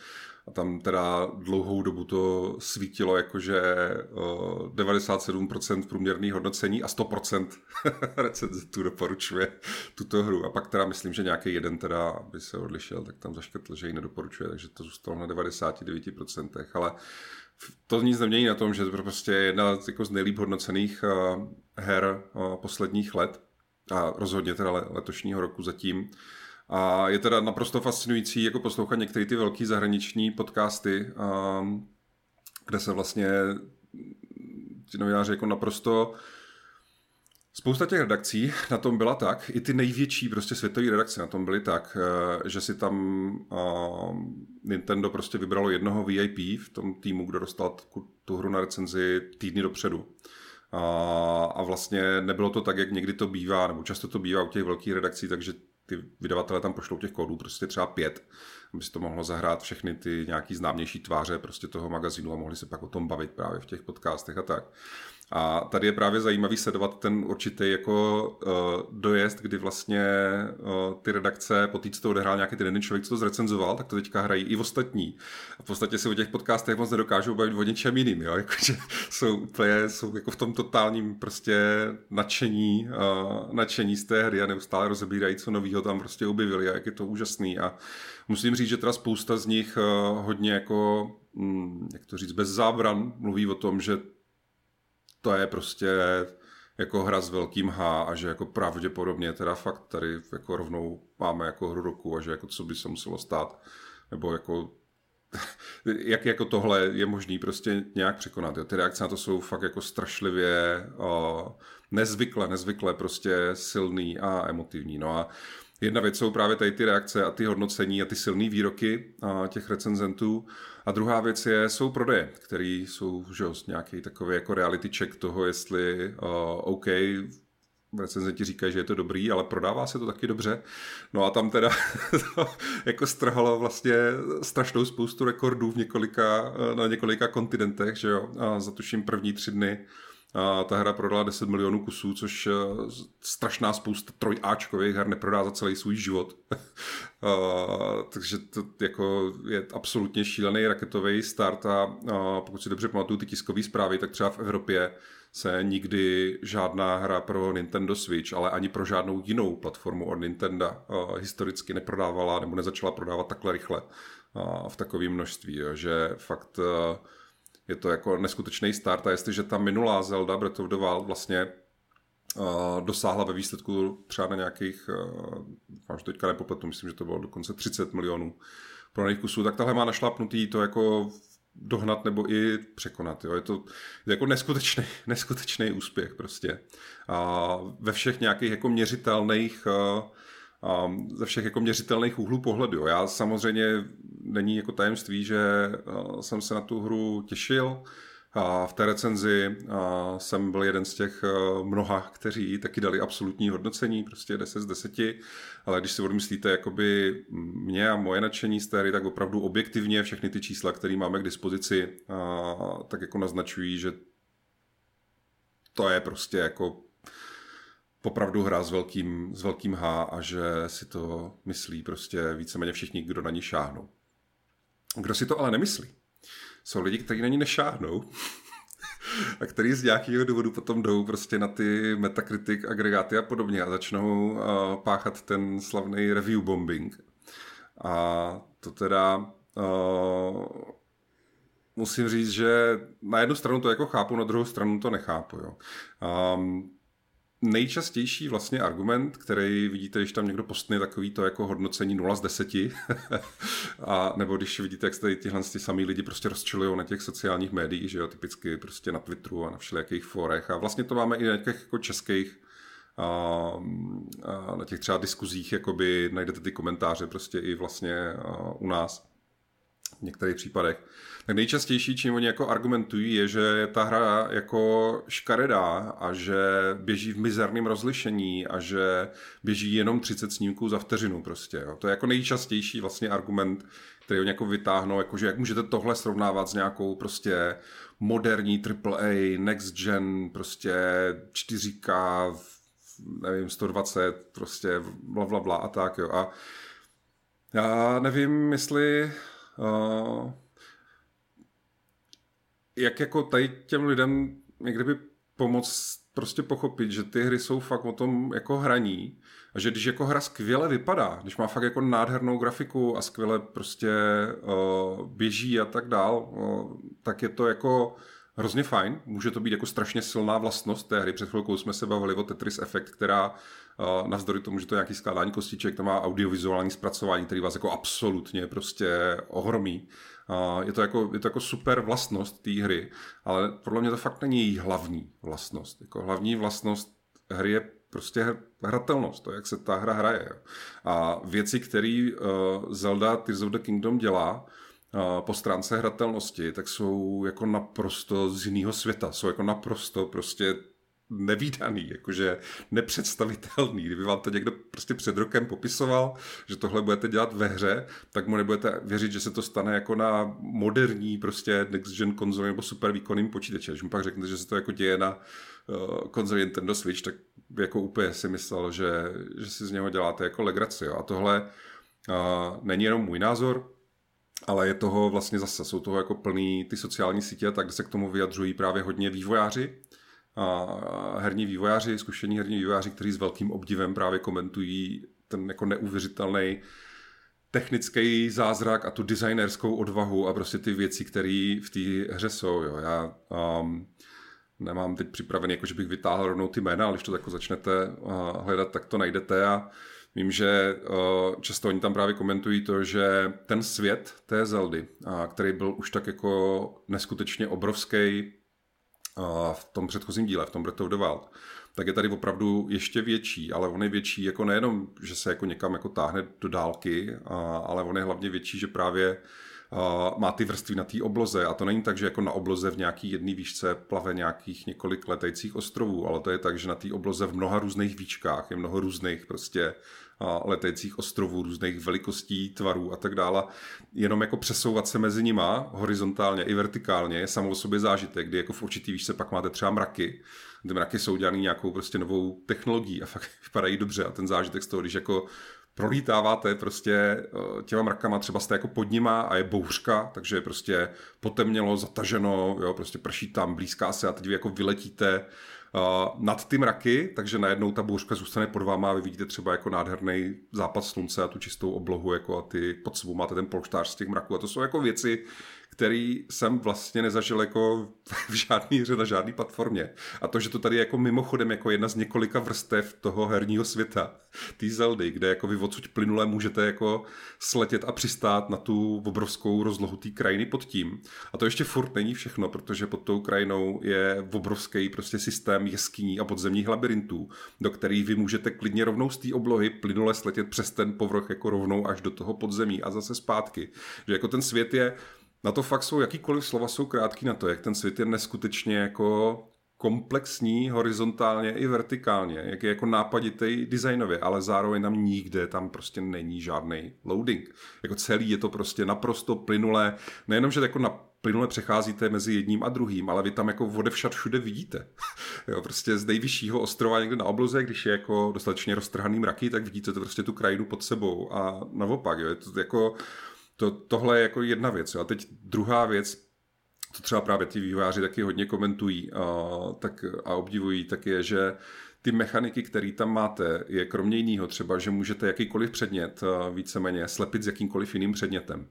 A tam teda dlouhou dobu to svítilo jakože 97% průměrný hodnocení a 100% recenzentů doporučuje tuto hru. A pak teda myslím, že nějaký jeden teda by se odlišil, tak tam zaškrtl, že ji nedoporučuje, takže to zůstalo na 99%. Ale to nic nemění na tom, že to prostě je jedna jako z nejlíp hodnocených her posledních let a rozhodně teda letošního roku zatím. A je teda naprosto fascinující jako poslouchat některé ty velké zahraniční podcasty, um, kde se vlastně ti novináři jako naprosto Spousta těch redakcí na tom byla tak, i ty největší prostě světové redakce na tom byly tak, eh, že si tam uh, Nintendo prostě vybralo jednoho VIP v tom týmu, kdo dostal tu hru na recenzi týdny dopředu. A vlastně nebylo to tak, jak někdy to bývá, nebo často to bývá u těch velkých redakcí, takže ty vydavatele tam pošlou těch kódů prostě třeba pět, aby se to mohlo zahrát všechny ty nějaký známější tváře prostě toho magazínu a mohli se pak o tom bavit právě v těch podcastech a tak. A tady je právě zajímavý sledovat ten určitý jako uh, dojezd, kdy vlastně uh, ty redakce, po té, co to odehrál nějaký ten jeden člověk, co to zrecenzoval, tak to teďka hrají i ostatní. A v podstatě si o těch podcastech moc nedokážou bavit o něčem jiným, jo? Jako, že jsou úplně, jsou jako v tom totálním prostě nadšení, uh, nadšení z té hry a neustále rozebírají, co novýho tam prostě objevili a jak je to úžasný. A musím říct, že teda spousta z nich uh, hodně jako, hm, jak to říct, bez zábran mluví o tom, že to je prostě jako hra s velkým H a že jako pravděpodobně teda fakt tady jako rovnou máme jako hru roku a že jako co by se muselo stát, nebo jako jak jako tohle je možný prostě nějak překonat. Jo. Ty reakce na to jsou fakt jako strašlivě o, nezvykle, nezvykle prostě silný a emotivní. No a Jedna věc jsou právě tady ty reakce a ty hodnocení a ty silné výroky a těch recenzentů. A druhá věc je, jsou prodeje, které jsou že, nějaký takový jako reality check toho, jestli uh, OK, recenzenti říkají, že je to dobrý, ale prodává se to taky dobře. No a tam teda jako strhalo vlastně strašnou spoustu rekordů v několika, na několika kontinentech, že jo. A za tuším první tři dny ta hra prodala 10 milionů kusů, což eh, strašná spousta trojáčkových her neprodá za celý svůj život. a, takže to jako je absolutně šílený raketový start a, a pokud si dobře pamatuju ty tiskové zprávy, tak třeba v Evropě se nikdy žádná hra pro Nintendo Switch, ale ani pro žádnou jinou platformu od Nintendo uh, historicky neprodávala nebo nezačala prodávat takhle rychle v takovém množství, jo, že fakt je to jako neskutečný start a jestliže ta minulá Zelda Breath of the Wild vlastně dosáhla ve výsledku třeba na nějakých, uh, že teďka nepopletu, myslím, že to bylo dokonce 30 milionů prodaných kusů, tak tahle má našlapnutý to jako dohnat nebo i překonat. Jo. Je to jako neskutečný, neskutečný úspěch prostě. A ve všech nějakých jako měřitelných a ze všech jako měřitelných úhlů pohledu. Já samozřejmě není jako tajemství, že jsem se na tu hru těšil, a v té recenzi jsem byl jeden z těch mnoha, kteří taky dali absolutní hodnocení, prostě 10 z 10, ale když si odmyslíte jakoby mě a moje nadšení z té hry, tak opravdu objektivně všechny ty čísla, které máme k dispozici, tak jako naznačují, že to je prostě jako popravdu hra s velkým, s velkým H a že si to myslí prostě víceméně všichni, kdo na ní šáhnou. Kdo si to ale nemyslí, jsou lidi, kteří na ní nešáhnou a který z nějakého důvodu potom jdou prostě na ty Metacritic agregáty a podobně a začnou uh, páchat ten slavný review bombing. A to teda uh, musím říct, že na jednu stranu to jako chápu, na druhou stranu to nechápu. Jo. Um, nejčastější vlastně argument, který vidíte, když tam někdo postne takový to jako hodnocení 0 z 10, a nebo když vidíte, jak se tady tyhle ty samý lidi prostě rozčilují na těch sociálních médiích, že jo, typicky prostě na Twitteru a na všelijakých forech a vlastně to máme i na těch jako českých a, a na těch třeba diskuzích, jakoby najdete ty komentáře prostě i vlastně u nás v některých případech. Tak nejčastější, čím oni jako argumentují, je, že ta hra jako škaredá a že běží v mizerném rozlišení a že běží jenom 30 snímků za vteřinu prostě. Jo. To je jako nejčastější vlastně argument, který oni jako vytáhnou, jako že jak můžete tohle srovnávat s nějakou prostě moderní AAA, next gen, prostě 4K, nevím, 120, prostě bla, bla, bla a tak, jo. A já nevím, jestli uh, jak jako tady těm lidem někdy by pomoct prostě pochopit, že ty hry jsou fakt o tom jako hraní a že když jako hra skvěle vypadá, když má fakt jako nádhernou grafiku a skvěle prostě uh, běží a tak dál, uh, tak je to jako hrozně fajn. Může to být jako strašně silná vlastnost té hry. Před chvilkou jsme se bavili o Tetris Effect, která uh, navzdory tomu, že to je nějaký skládání kostiček, to má audiovizuální zpracování, který vás jako absolutně prostě ohromí. Je to jako, je to jako super vlastnost té hry, ale podle mě to fakt není její hlavní vlastnost. Jako hlavní vlastnost hry je prostě hratelnost, to, jak se ta hra hraje. A věci, které uh, Zelda Tears of the Kingdom dělá, uh, po stránce hratelnosti, tak jsou jako naprosto z jiného světa. Jsou jako naprosto prostě nevýdaný, jakože nepředstavitelný. Kdyby vám to někdo prostě před rokem popisoval, že tohle budete dělat ve hře, tak mu nebudete věřit, že se to stane jako na moderní prostě next gen konzoli nebo super výkonným počítače. Když mu pak řeknete, že se to jako děje na uh, konzoli Nintendo Switch, tak jako úplně si myslel, že, že si z něho děláte jako legraci. A tohle uh, není jenom můj názor, ale je toho vlastně zase, jsou toho jako plný ty sociální sítě, tak se k tomu vyjadřují právě hodně vývojáři, a herní vývojáři, zkušení herní vývojáři, kteří s velkým obdivem právě komentují ten jako neuvěřitelný technický zázrak a tu designerskou odvahu a prostě ty věci, které v té hře jsou. Jo. Já um, nemám teď připravený, jako že bych vytáhl rovnou ty jména, ale když to jako začnete uh, hledat, tak to najdete a vím, že uh, často oni tam právě komentují to, že ten svět té Zeldy, uh, který byl už tak jako neskutečně obrovský, v tom předchozím díle, v tom Breath of the Wild, tak je tady opravdu ještě větší, ale on je větší jako nejenom, že se jako někam jako táhne do dálky, ale on je hlavně větší, že právě má ty vrstvy na té obloze. A to není tak, že jako na obloze v nějaký jedné výšce plave nějakých několik letajících ostrovů, ale to je tak, že na té obloze v mnoha různých výčkách je mnoho různých prostě letajících ostrovů, různých velikostí, tvarů a tak dále. Jenom jako přesouvat se mezi nima horizontálně i vertikálně je samou sobě zážitek, kdy jako v určitý výšce pak máte třeba mraky. Ty mraky jsou dělané nějakou prostě novou technologií a fakt vypadají dobře a ten zážitek z toho, když jako prolítáváte prostě eh, těma mrakama, třeba jste jako pod nima a je bouřka, takže je prostě potemnělo, zataženo, jo, prostě prší tam, blízká se a teď vy jako vyletíte nad ty mraky, takže najednou ta bouřka zůstane pod váma a vy vidíte třeba jako nádherný západ slunce a tu čistou oblohu jako a ty pod sebou máte ten polštář z těch mraků. A to jsou jako věci, který jsem vlastně nezažil jako v žádný hře na žádný platformě. A to, že to tady je jako mimochodem jako jedna z několika vrstev toho herního světa, té Zeldy, kde jako vy odsud plynule můžete jako sletět a přistát na tu obrovskou rozlohu té krajiny pod tím. A to ještě furt není všechno, protože pod tou krajinou je obrovský prostě systém jeskyní a podzemních labirintů, do kterých vy můžete klidně rovnou z té oblohy plynule sletět přes ten povrch jako rovnou až do toho podzemí a zase zpátky. Že jako ten svět je na to fakt jsou, jakýkoliv slova jsou krátký na to, jak ten svět je neskutečně jako komplexní horizontálně i vertikálně, jak je jako nápaditý designově, ale zároveň tam nikde tam prostě není žádný loading. Jako celý je to prostě naprosto plynulé, nejenom, že jako na plynule přecházíte mezi jedním a druhým, ale vy tam jako vode všad všude vidíte. jo, prostě z nejvyššího ostrova někde na obloze, když je jako dostatečně roztrhaný mraky, tak vidíte to prostě tu krajinu pod sebou a naopak, jo, je to jako to, tohle je jako jedna věc. A teď druhá věc, to třeba právě ty vývojáři taky hodně komentují a, tak, a obdivují, tak je, že ty mechaniky, které tam máte, je kromě jiného třeba, že můžete jakýkoliv předmět víceméně slepit s jakýmkoliv jiným předmětem.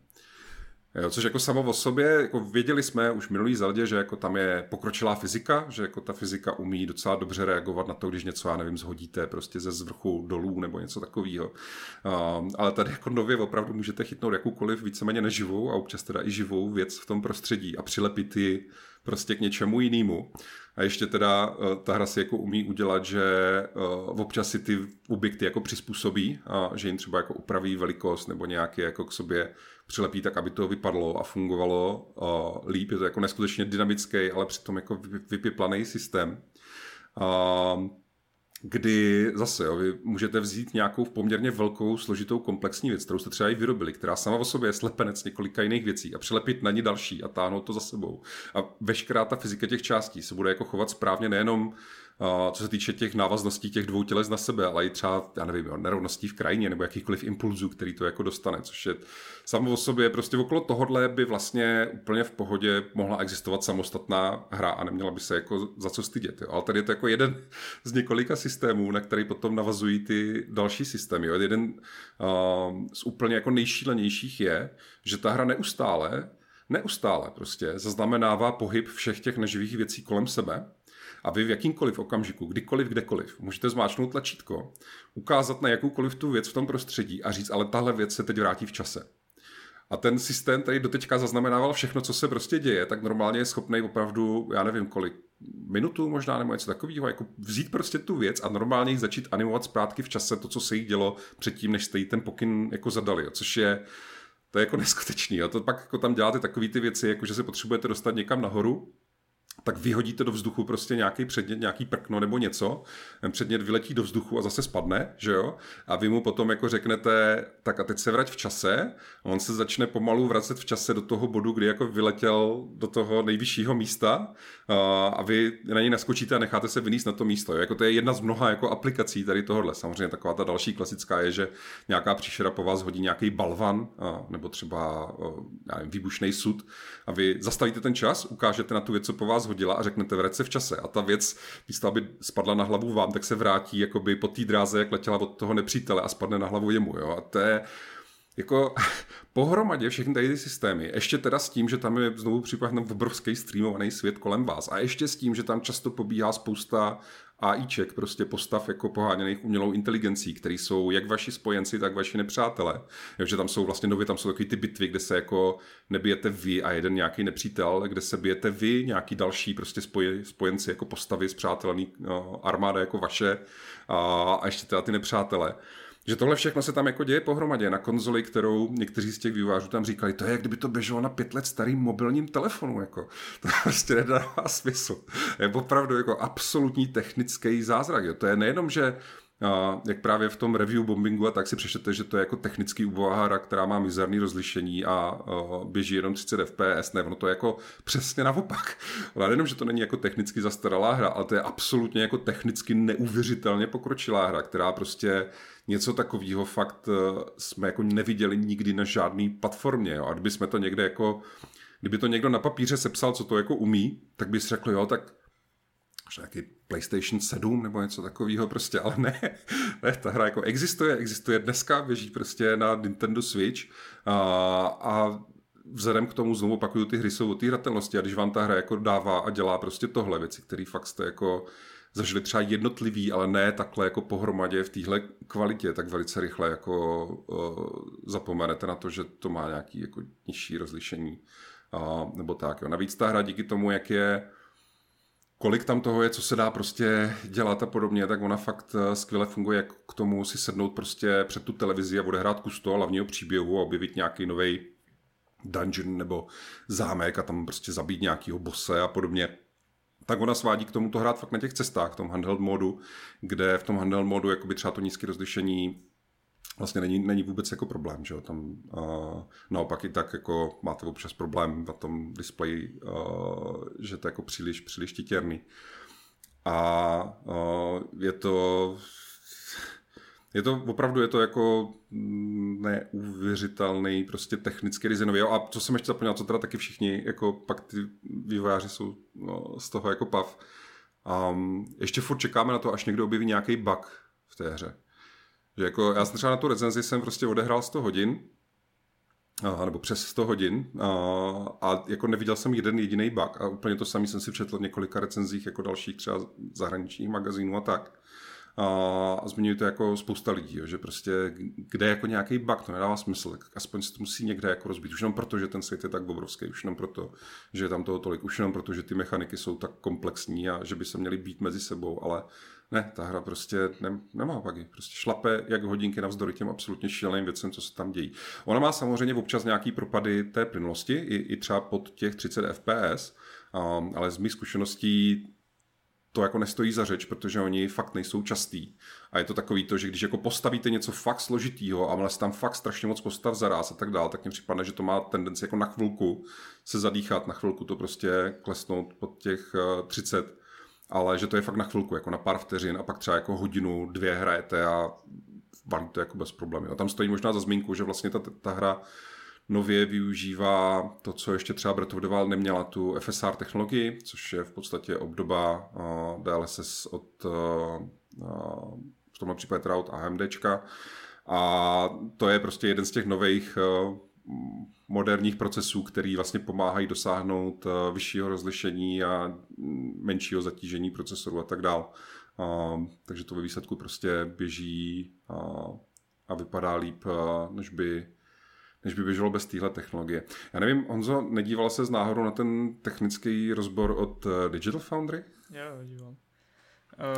Jo, což jako samo o sobě, jako věděli jsme už minulý Zeldě, že jako tam je pokročilá fyzika, že jako ta fyzika umí docela dobře reagovat na to, když něco, já nevím, zhodíte prostě ze zvrchu dolů nebo něco takového. Um, ale tady jako nově opravdu můžete chytnout jakoukoliv víceméně neživou a občas teda i živou věc v tom prostředí a přilepit ji prostě k něčemu jinému. A ještě teda uh, ta hra si jako umí udělat, že uh, občas si ty objekty jako přizpůsobí, a že jim třeba jako upraví velikost nebo nějaký jako k sobě přilepí tak, aby to vypadlo a fungovalo uh, líp. Je to jako neskutečně dynamický, ale přitom jako vypiplaný systém. Uh, kdy zase jo, vy můžete vzít nějakou poměrně velkou, složitou, komplexní věc, kterou jste třeba i vyrobili, která sama o sobě je slepenec několika jiných věcí a přilepit na ní další a táhnout to za sebou. A veškerá ta fyzika těch částí se bude jako chovat správně nejenom co se týče těch návazností těch dvou těles na sebe, ale i třeba, já nevím, nerovností v krajině nebo jakýchkoliv impulzů, který to jako dostane, což je samo o sobě prostě okolo tohohle by vlastně úplně v pohodě mohla existovat samostatná hra a neměla by se jako za co stydět. Jo. Ale tady je to jako jeden z několika systémů, na který potom navazují ty další systémy. Jo. Jeden uh, z úplně jako nejšílenějších je, že ta hra neustále neustále prostě zaznamenává pohyb všech těch neživých věcí kolem sebe a vy v jakýmkoliv okamžiku, kdykoliv, kdekoliv, můžete zmáčknout tlačítko, ukázat na jakoukoliv tu věc v tom prostředí a říct, ale tahle věc se teď vrátí v čase. A ten systém tady doteďka zaznamenával všechno, co se prostě děje, tak normálně je schopný opravdu, já nevím kolik, minutu možná nebo něco takového, jako vzít prostě tu věc a normálně ji začít animovat zpátky v čase to, co se jí dělo předtím, než jste jí ten pokyn jako zadali, což je to je jako neskutečný. A to pak jako tam děláte takové ty věci, jako že se potřebujete dostat někam nahoru tak vyhodíte do vzduchu prostě nějaký předmět, nějaký prkno nebo něco, ten předmět vyletí do vzduchu a zase spadne, že jo? A vy mu potom jako řeknete, tak a teď se vrať v čase, a on se začne pomalu vracet v čase do toho bodu, kdy jako vyletěl do toho nejvyššího místa a vy na něj naskočíte a necháte se vyníst na to místo. Jo? Jako to je jedna z mnoha jako aplikací tady tohohle. Samozřejmě taková ta další klasická je, že nějaká příšera po vás hodí nějaký balvan nebo třeba výbušný sud a vy zastavíte ten čas, ukážete na tu věc, co po vás hodila a řeknete vrať se v čase. A ta věc, místo aby spadla na hlavu vám, tak se vrátí jakoby po té dráze, jak letěla od toho nepřítele a spadne na hlavu jemu. Jo? A to je jako pohromadě všechny tady ty systémy, ještě teda s tím, že tam je znovu připraven obrovský streamovaný svět kolem vás a ještě s tím, že tam často pobíhá spousta AIček, prostě postav jako poháněných umělou inteligencí, který jsou jak vaši spojenci, tak vaši nepřátelé. že tam jsou vlastně nově, tam jsou takový ty bitvy, kde se jako nebijete vy a jeden nějaký nepřítel, kde se bijete vy, nějaký další prostě spoje, spojenci jako postavy, zpřátelený no, armáda jako vaše a, a ještě teda ty nepřátelé. Že tohle všechno se tam jako děje pohromadě na konzoli, kterou někteří z těch vývářů tam říkali, to je, jak kdyby to běželo na pět let starým mobilním telefonu, jako. To prostě nedává smysl. Je opravdu jako absolutní technický zázrak. Jo. To je nejenom, že a jak právě v tom review bombingu a tak si přečtete, že to je jako technický hra, která má mizerný rozlišení a uh, běží jenom 30 fps, ne, ono to je jako přesně naopak. Ale nejenom, že to není jako technicky zastaralá hra, ale to je absolutně jako technicky neuvěřitelně pokročilá hra, která prostě něco takového fakt uh, jsme jako neviděli nikdy na žádné platformě. Jo. A kdyby jsme to někde jako, kdyby to někdo na papíře sepsal, co to jako umí, tak bys řekl, jo, tak nějaký PlayStation 7 nebo něco takového prostě, ale ne, ne, ta hra jako existuje, existuje dneska, běží prostě na Nintendo Switch a, a vzhledem k tomu znovu opakuju, ty hry jsou o té hratelnosti a když vám ta hra jako dává a dělá prostě tohle věci, které fakt jste jako zažili třeba jednotlivý, ale ne takhle jako pohromadě v téhle kvalitě, tak velice rychle jako uh, zapomenete na to, že to má nějaký jako nižší rozlišení uh, nebo tak. Jo. Navíc ta hra díky tomu, jak je kolik tam toho je, co se dá prostě dělat a podobně, tak ona fakt eh, skvěle funguje jak k tomu si sednout prostě před tu televizi a odehrát kus toho hlavního příběhu a objevit nějaký nový dungeon nebo zámek a tam prostě zabít nějakýho bose a podobně. Tak ona svádí k tomu to hrát fakt na těch cestách, v tom handheld modu, kde v tom handheld modu jakoby třeba to nízké rozlišení vlastně není, není vůbec jako problém, že jo? Tam uh, naopak i tak jako máte občas problém na tom displeji, uh, že to je jako příliš, příliš titěrný. A uh, je to je to opravdu, je to jako neuvěřitelný prostě technický designový. A co jsem ještě zapomněl, co teda taky všichni, jako pak ty vývojáři jsou no, z toho jako pav. Um, ještě furt čekáme na to, až někdo objeví nějaký bug v té hře. Že jako, já jsem třeba na tu recenzi jsem prostě odehrál 100 hodin, a, nebo přes 100 hodin a, a jako neviděl jsem jeden jediný bug. A úplně to samý jsem si přečetl v několika recenzích jako dalších třeba zahraničních magazínů a tak. A zmiňují to jako spousta lidí, jo, že prostě kde jako nějaký bug, to nedává smysl, tak aspoň se to musí někde jako rozbít. Už jenom proto, že ten svět je tak obrovský, už jenom proto, že je tam toho tolik, už jenom proto, že ty mechaniky jsou tak komplexní a že by se měly být mezi sebou, ale ne, ta hra prostě ne, nemá bugy, prostě šlape jak hodinky navzdory těm absolutně šíleným věcem, co se tam dějí. Ona má samozřejmě občas nějaký propady té plynulosti, i, i třeba pod těch 30 fps, um, ale z mých zkušeností to jako nestojí za řeč, protože oni fakt nejsou častý. A je to takový to, že když jako postavíte něco fakt složitýho a máte tam fakt strašně moc postav zaraz a tak dál, tak mi připadne, že to má tendenci jako na chvilku se zadýchat, na chvilku to prostě klesnout pod těch 30, eh, ale že to je fakt na chvilku, jako na pár vteřin a pak třeba jako hodinu, dvě hrajete a balí to jako bez problémů. A tam stojí možná za zmínku, že vlastně ta, ta hra nově využívá to, co ještě třeba Breath of the Wild neměla, tu FSR technologii, což je v podstatě obdoba uh, DLSS od, uh, v tomhle případě teda od AMDčka. A to je prostě jeden z těch nových uh, moderních procesů, který vlastně pomáhají dosáhnout uh, vyššího rozlišení a menšího zatížení procesoru a tak dál. Uh, takže to ve výsledku prostě běží uh, a vypadá líp, než by než by běželo bez téhle technologie. Já nevím, Honzo, nedíval se z náhodou na ten technický rozbor od eh, Digital Foundry? Jo, díval.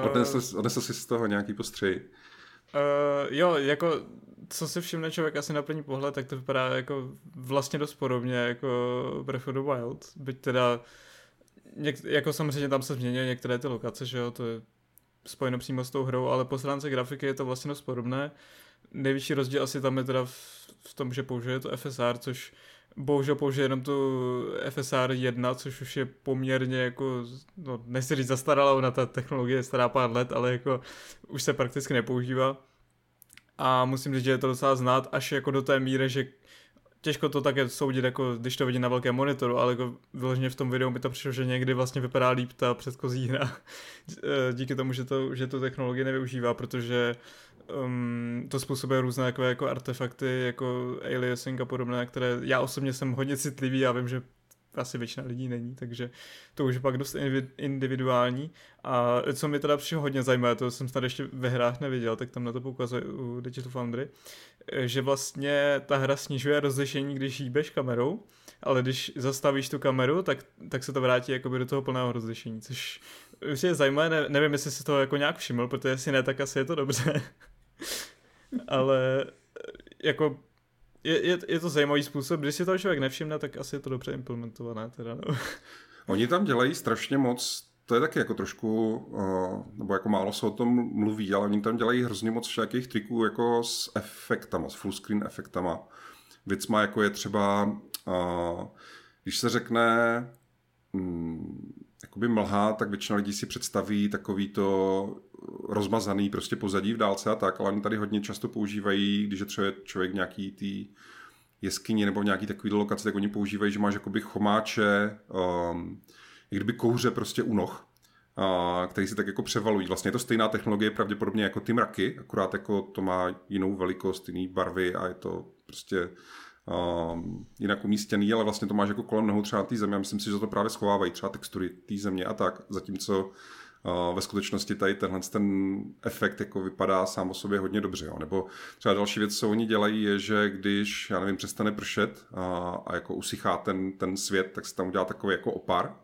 Odnesl, odnesl jsi z toho nějaký postřej? Uh, jo, jako co si všimne člověk asi na první pohled, tak to vypadá jako vlastně dost podobně jako Breath of the Wild, byť teda něk, jako samozřejmě tam se změní některé ty lokace, že jo, to je spojeno přímo s tou hrou, ale po stránce grafiky je to vlastně dost podobné. Největší rozdíl asi tam je teda v v tom, že použije to FSR, což bohužel použije jenom tu FSR 1, což už je poměrně jako, no nechci říct zastaralá, ona ta technologie je stará pár let, ale jako už se prakticky nepoužívá. A musím říct, že je to docela znát až jako do té míry, že těžko to také soudit, jako když to vidím na velkém monitoru, ale jako vyloženě v tom videu mi to přišlo, že někdy vlastně vypadá líp ta předchozí hra. Díky tomu, že to, že tu technologii nevyužívá, protože um, to způsobuje různé takové jako artefakty, jako aliasing a podobné, které já osobně jsem hodně citlivý, já vím, že asi většina lidí není, takže to už je pak dost individuální. A co mi teda přišlo hodně zajímavé, to jsem snad ještě ve hrách neviděl, tak tam na to poukazuje u Digital Foundry, že vlastně ta hra snižuje rozlišení, když hýbeš kamerou, ale když zastavíš tu kameru, tak, tak se to vrátí jakoby do toho plného rozlišení, což už je zajímavé, ne, nevím, jestli si to jako nějak všiml, protože jestli ne, tak asi je to dobře. ale jako je, je, je to zajímavý způsob, když si toho člověk nevšimne, tak asi je to dobře implementované teda, no. Oni tam dělají strašně moc, to je taky jako trošku, uh, nebo jako málo se o tom mluví, ale oni tam dělají hrozně moc všakých triků jako s efektama, s full screen efektama. Věcma jako je třeba, uh, když se řekne um, jakoby mlha, tak většina lidí si představí takový to rozmazaný prostě pozadí v dálce a tak, ale oni tady hodně často používají, když je třeba člověk nějaký tý jeskyni nebo v nějaký takový lokaci, tak oni používají, že máš jakoby chomáče, um, jak kdyby kouře prostě u noh, a, který si tak jako převalují. Vlastně je to stejná technologie pravděpodobně jako ty mraky, akorát jako to má jinou velikost, jiný barvy a je to prostě um, jinak umístěný, ale vlastně to máš jako kolem nohou třeba té země. Myslím si, že to právě schovávají třeba textury té země a tak, zatímco ve skutečnosti tady tenhle ten efekt jako vypadá sám o sobě hodně dobře. Jo. Nebo třeba další věc, co oni dělají, je, že když, já nevím, přestane pršet a, a jako usychá ten, ten svět, tak se tam udělá takový jako opar,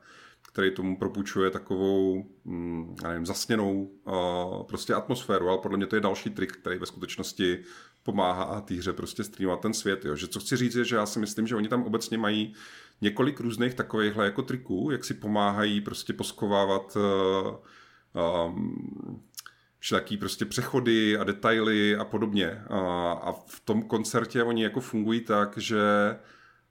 který tomu propůjčuje takovou, mm, já nevím, zasněnou uh, prostě atmosféru, ale podle mě to je další trik, který ve skutečnosti pomáhá té hře prostě streamovat ten svět. Jo. Že co chci říct je, že já si myslím, že oni tam obecně mají několik různých takovýchhle jako triků, jak si pomáhají prostě poskovávat uh, um, všelijaký prostě přechody a detaily a podobně. A, a v tom koncertě oni jako fungují tak, že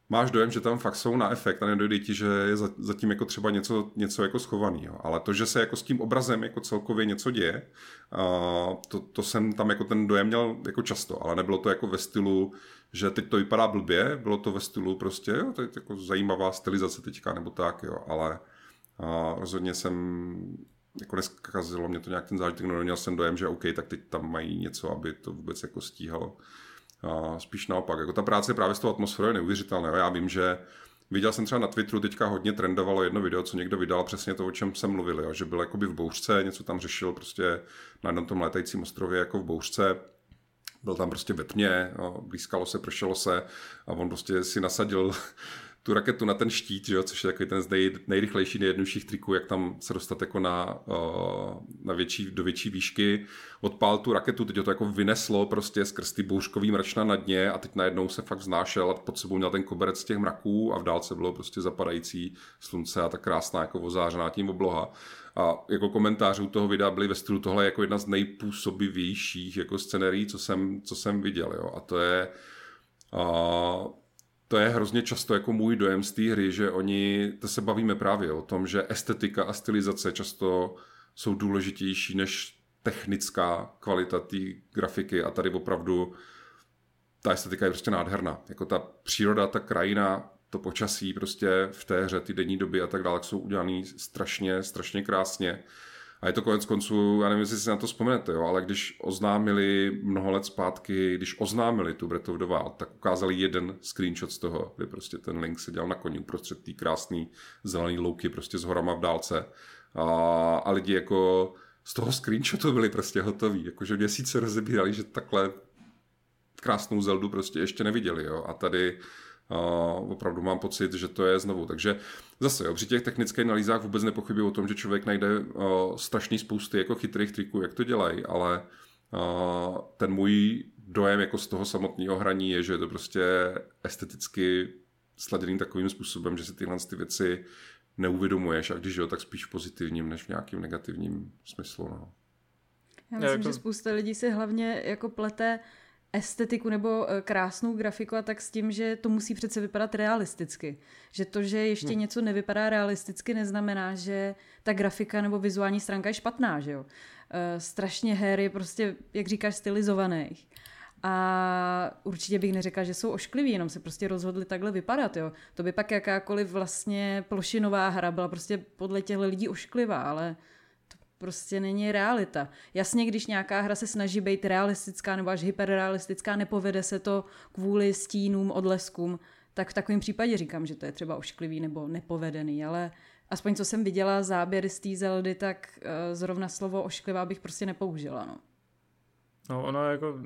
máš dojem, že tam fakt jsou na efekt a nedojde ti, že je zatím jako třeba něco, něco jako schovaný. Jo. Ale to, že se jako s tím obrazem jako celkově něco děje, to, to jsem tam jako ten dojem měl jako často, ale nebylo to jako ve stylu, že teď to vypadá blbě, bylo to ve stylu prostě, jo, to je jako zajímavá stylizace teďka, nebo tak, jo, ale a rozhodně jsem jako neskazilo mě to nějak ten zážitek, no měl jsem dojem, že OK, tak teď tam mají něco, aby to vůbec jako stíhalo. A spíš naopak, jako ta práce právě s tou atmosférou je neuvěřitelná. Já vím, že Viděl jsem třeba na Twitteru, teďka hodně trendovalo jedno video, co někdo vydal, přesně to, o čem jsem mluvil, jo, že byl jakoby v bouřce, něco tam řešil prostě na jednom tom létajícím ostrově jako v bouřce, byl tam prostě ve tmě, blízkalo se, pršelo se a on prostě si nasadil tu raketu na ten štít, že jo, což je takový ten z nej, nejrychlejší, nejjednodušších triků, jak tam se dostat jako na, na větší, do větší výšky. Odpál tu raketu, teď to jako vyneslo prostě skrz ty bouřkový mračna na dně a teď najednou se fakt znášel a pod sebou měl ten koberec z těch mraků a v dálce bylo prostě zapadající slunce a ta krásná jako ozářená tím obloha. A jako komentářů toho videa byly ve stylu tohle jako jedna z nejpůsobivějších jako scenérií, co jsem, co jsem viděl. Jo. A to je, a to je hrozně často jako můj dojem z té hry, že oni, to se bavíme právě o tom, že estetika a stylizace často jsou důležitější než technická kvalita té grafiky a tady opravdu ta estetika je prostě nádherná. Jako ta příroda, ta krajina, to počasí prostě v té hře, ty denní doby a tak dále, jsou udělané strašně, strašně krásně. A je to konec konců, já nevím, jestli si na to vzpomenete, jo, ale když oznámili mnoho let zpátky, když oznámili tu Breath of the Wild, tak ukázali jeden screenshot z toho, kdy prostě ten Link seděl na koni uprostřed té krásné zelené louky prostě s horama v dálce. A, a lidi jako z toho screenshotu byli prostě hotoví, jakože měsíce rozebírali, že takhle krásnou Zeldu prostě ještě neviděli, jo. A tady opravdu mám pocit, že to je znovu. Takže zase, jo, při těch technických analýzách vůbec nepochybuji o tom, že člověk najde uh, strašný spousty jako chytrých triků, jak to dělají, ale uh, ten můj dojem jako z toho samotného hraní je, že je to prostě esteticky sladěný takovým způsobem, že si tyhle ty věci neuvědomuješ a když jo, tak spíš v pozitivním než v nějakým negativním smyslu. No. Já myslím, jako... že spousta lidí si hlavně jako plete estetiku nebo eh, krásnou grafiku a tak s tím, že to musí přece vypadat realisticky. Že to, že ještě hmm. něco nevypadá realisticky, neznamená, že ta grafika nebo vizuální stránka je špatná, že jo. Uh, strašně her je prostě, jak říkáš, stylizovaných. A určitě bych neřekla, že jsou oškliví, jenom se prostě rozhodli takhle vypadat, jo. To by pak jakákoliv vlastně plošinová hra byla prostě podle těchto lidí ošklivá, ale prostě není realita. Jasně, když nějaká hra se snaží být realistická nebo až hyperrealistická, nepovede se to kvůli stínům, odleskům, tak v takovém případě říkám, že to je třeba ošklivý nebo nepovedený, ale aspoň co jsem viděla záběry z té Zeldy, tak uh, zrovna slovo ošklivá bych prostě nepoužila, no. No, ono jako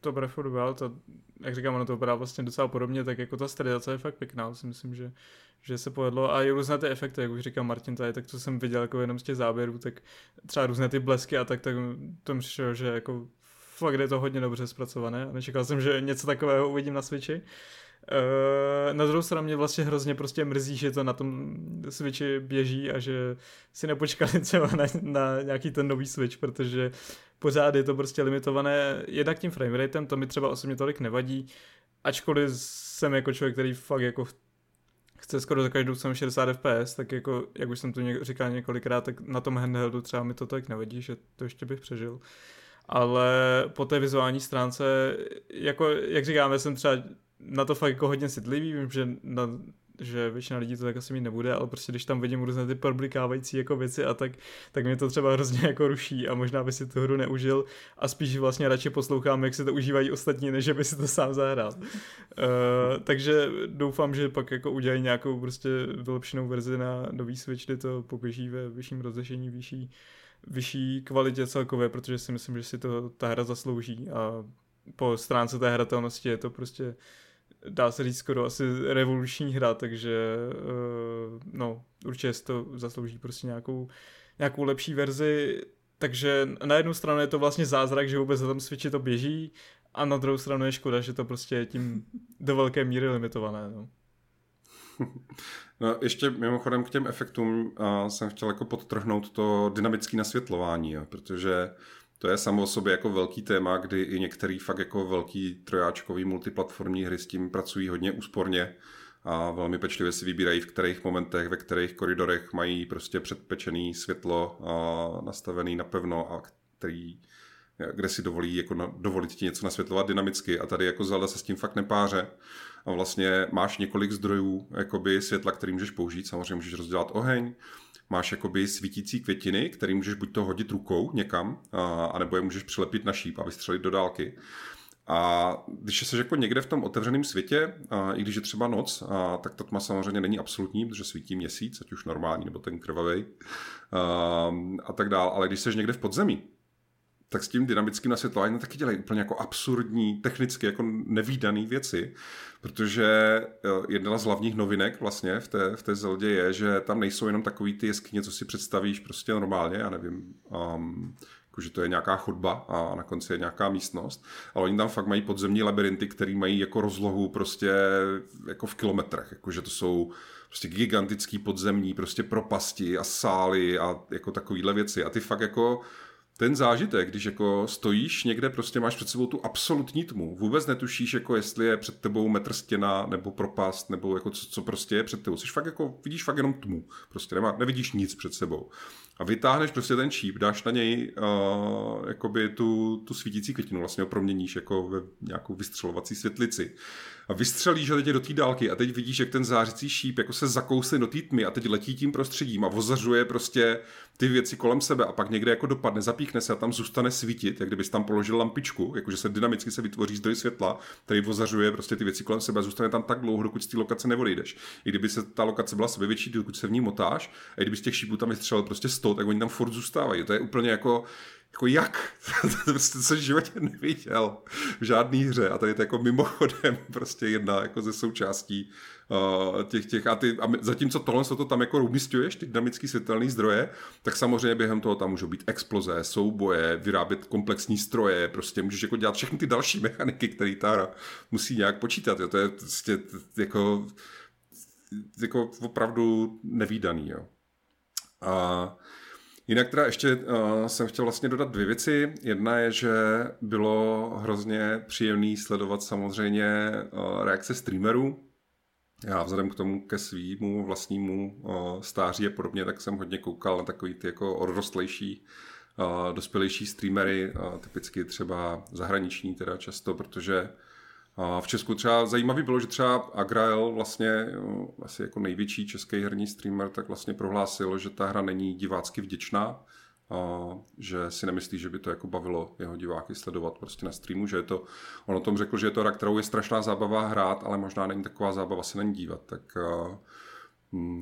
to Breath of the Wild, to, jak říkám, ono to vypadá vlastně docela podobně, tak jako ta stylizace je fakt pěkná, si myslím, že, že se povedlo. A i různé ty efekty, jak už říkal Martin tady, tak to jsem viděl jako jenom z těch záběrů, tak třeba různé ty blesky a tak, tak to přišlo, že jako fakt je to hodně dobře zpracované. Nečekal jsem, že něco takového uvidím na Switchi. Uh, na druhou stranu mě vlastně hrozně prostě mrzí, že to na tom Switchi běží a že si nepočkali třeba na, na nějaký ten nový Switch, protože pořád je to prostě limitované jednak tím frameratem, to mi třeba osobně tolik nevadí, ačkoliv jsem jako člověk, který fakt jako chce skoro za každou 60 fps, tak jako, jak už jsem to něk- říkal několikrát, tak na tom handheldu třeba mi to tak nevadí, že to ještě bych přežil. Ale po té vizuální stránce, jako, jak říkáme, jsem třeba na to fakt jako hodně citlivý, vím, že na že většina lidí to tak asi mít nebude, ale prostě když tam vidím různé ty problikávající jako věci a tak, tak mě to třeba hrozně jako ruší a možná by si tu hru neužil a spíš vlastně radši poslouchám, jak si to užívají ostatní, než by si to sám zahrál. uh, takže doufám, že pak jako udělají nějakou prostě vylepšenou verzi na nový Switch, kdy to poběží ve vyšším rozlišení, vyšší, vyšší kvalitě celkově, protože si myslím, že si to ta hra zaslouží a po stránce té hratelnosti je to prostě dá se říct skoro asi revoluční hra, takže uh, no, určitě si to zaslouží prostě nějakou, nějakou lepší verzi, takže na jednu stranu je to vlastně zázrak, že vůbec na tom Switchi to běží a na druhou stranu je škoda, že to prostě je tím do velké míry limitované. No. No, ještě mimochodem k těm efektům uh, jsem chtěl jako podtrhnout to dynamické nasvětlování, jo, protože to je samo o sobě jako velký téma, kdy i některý fakt jako velký trojáčkový multiplatformní hry s tím pracují hodně úsporně a velmi pečlivě si vybírají, v kterých momentech, ve kterých koridorech mají prostě předpečený světlo a nastavený napevno a který kde si dovolí jako na, dovolit ti něco nasvětlovat dynamicky. A tady jako Zelda se s tím fakt nepáře. A vlastně máš několik zdrojů jakoby světla, který můžeš použít, samozřejmě můžeš rozdělat oheň, máš jakoby svítící květiny, který můžeš buď to hodit rukou někam, a, anebo je můžeš přilepit na šíp a vystřelit do dálky. A když jsi jako někde v tom otevřeném světě, a i když je třeba noc, a, tak ta tma samozřejmě není absolutní, protože svítí měsíc, ať už normální nebo ten krvavý a, a tak dál. Ale když jsi někde v podzemí, tak s tím dynamickým nasvětlováním taky dělají úplně jako absurdní, technicky jako nevýdaný věci, protože eh, jedna z hlavních novinek vlastně v té, v té Zeldě je, že tam nejsou jenom takový ty jeskyně, co si představíš prostě normálně, já nevím, um, že to je nějaká chodba a na konci je nějaká místnost, ale oni tam fakt mají podzemní labirinty, které mají jako rozlohu prostě jako v kilometrech, jakože to jsou prostě gigantický podzemní prostě propasti a sály a jako takovýhle věci. A ty fakt jako ten zážitek, když jako stojíš někde, prostě máš před sebou tu absolutní tmu, vůbec netušíš, jako jestli je před tebou metr stěna, nebo propast, nebo jako co, co prostě je před tebou. Jsi fakt jako, vidíš fakt jenom tmu, prostě nemá, nevidíš nic před sebou. A vytáhneš prostě ten číp, dáš na něj uh, jakoby tu, tu svítící květinu, vlastně ho proměníš jako ve nějakou vystřelovací světlici a vystřelíš ho teď do té dálky a teď vidíš, jak ten zářící šíp jako se zakousne do té tmy a teď letí tím prostředím a vozařuje prostě ty věci kolem sebe a pak někde jako dopadne, zapíchne se a tam zůstane svítit, jak kdybys tam položil lampičku, jakože se dynamicky se vytvoří zdroj světla, který vozařuje prostě ty věci kolem sebe a zůstane tam tak dlouho, dokud z té lokace neodejdeš. I kdyby se ta lokace byla sebevětší, dokud se v ní motáš, a kdyby z těch šípů tam vystřelil prostě 100, tak oni tam furt zůstávají. To je úplně jako jako jak? to prostě co v životě neviděl v žádný hře a tady to jako mimochodem prostě jedna jako ze součástí uh, těch, těch a, ty, a zatímco tohle se to tam jako umistuješ, ty dynamický světelné zdroje, tak samozřejmě během toho tam můžou být exploze, souboje, vyrábět komplexní stroje, prostě můžeš jako dělat všechny ty další mechaniky, které ta hra musí nějak počítat, jo. to je prostě jako, jako opravdu nevýdaný, jo. A Jinak teda ještě uh, jsem chtěl vlastně dodat dvě věci. Jedna je, že bylo hrozně příjemný sledovat samozřejmě uh, reakce streamerů. Já vzhledem k tomu ke svýmu vlastnímu uh, stáří a podobně, tak jsem hodně koukal na takový ty jako odrostlejší uh, dospělejší streamery, uh, typicky třeba zahraniční teda často, protože a v Česku třeba zajímavý bylo, že třeba Agrael vlastně asi jako největší český herní streamer tak vlastně prohlásil, že ta hra není divácky vděčná, a že si nemyslí, že by to jako bavilo jeho diváky sledovat prostě na streamu, že je to, on o tom řekl, že je to hra, kterou je strašná zábava hrát, ale možná není taková zábava se na ní dívat, tak Hmm,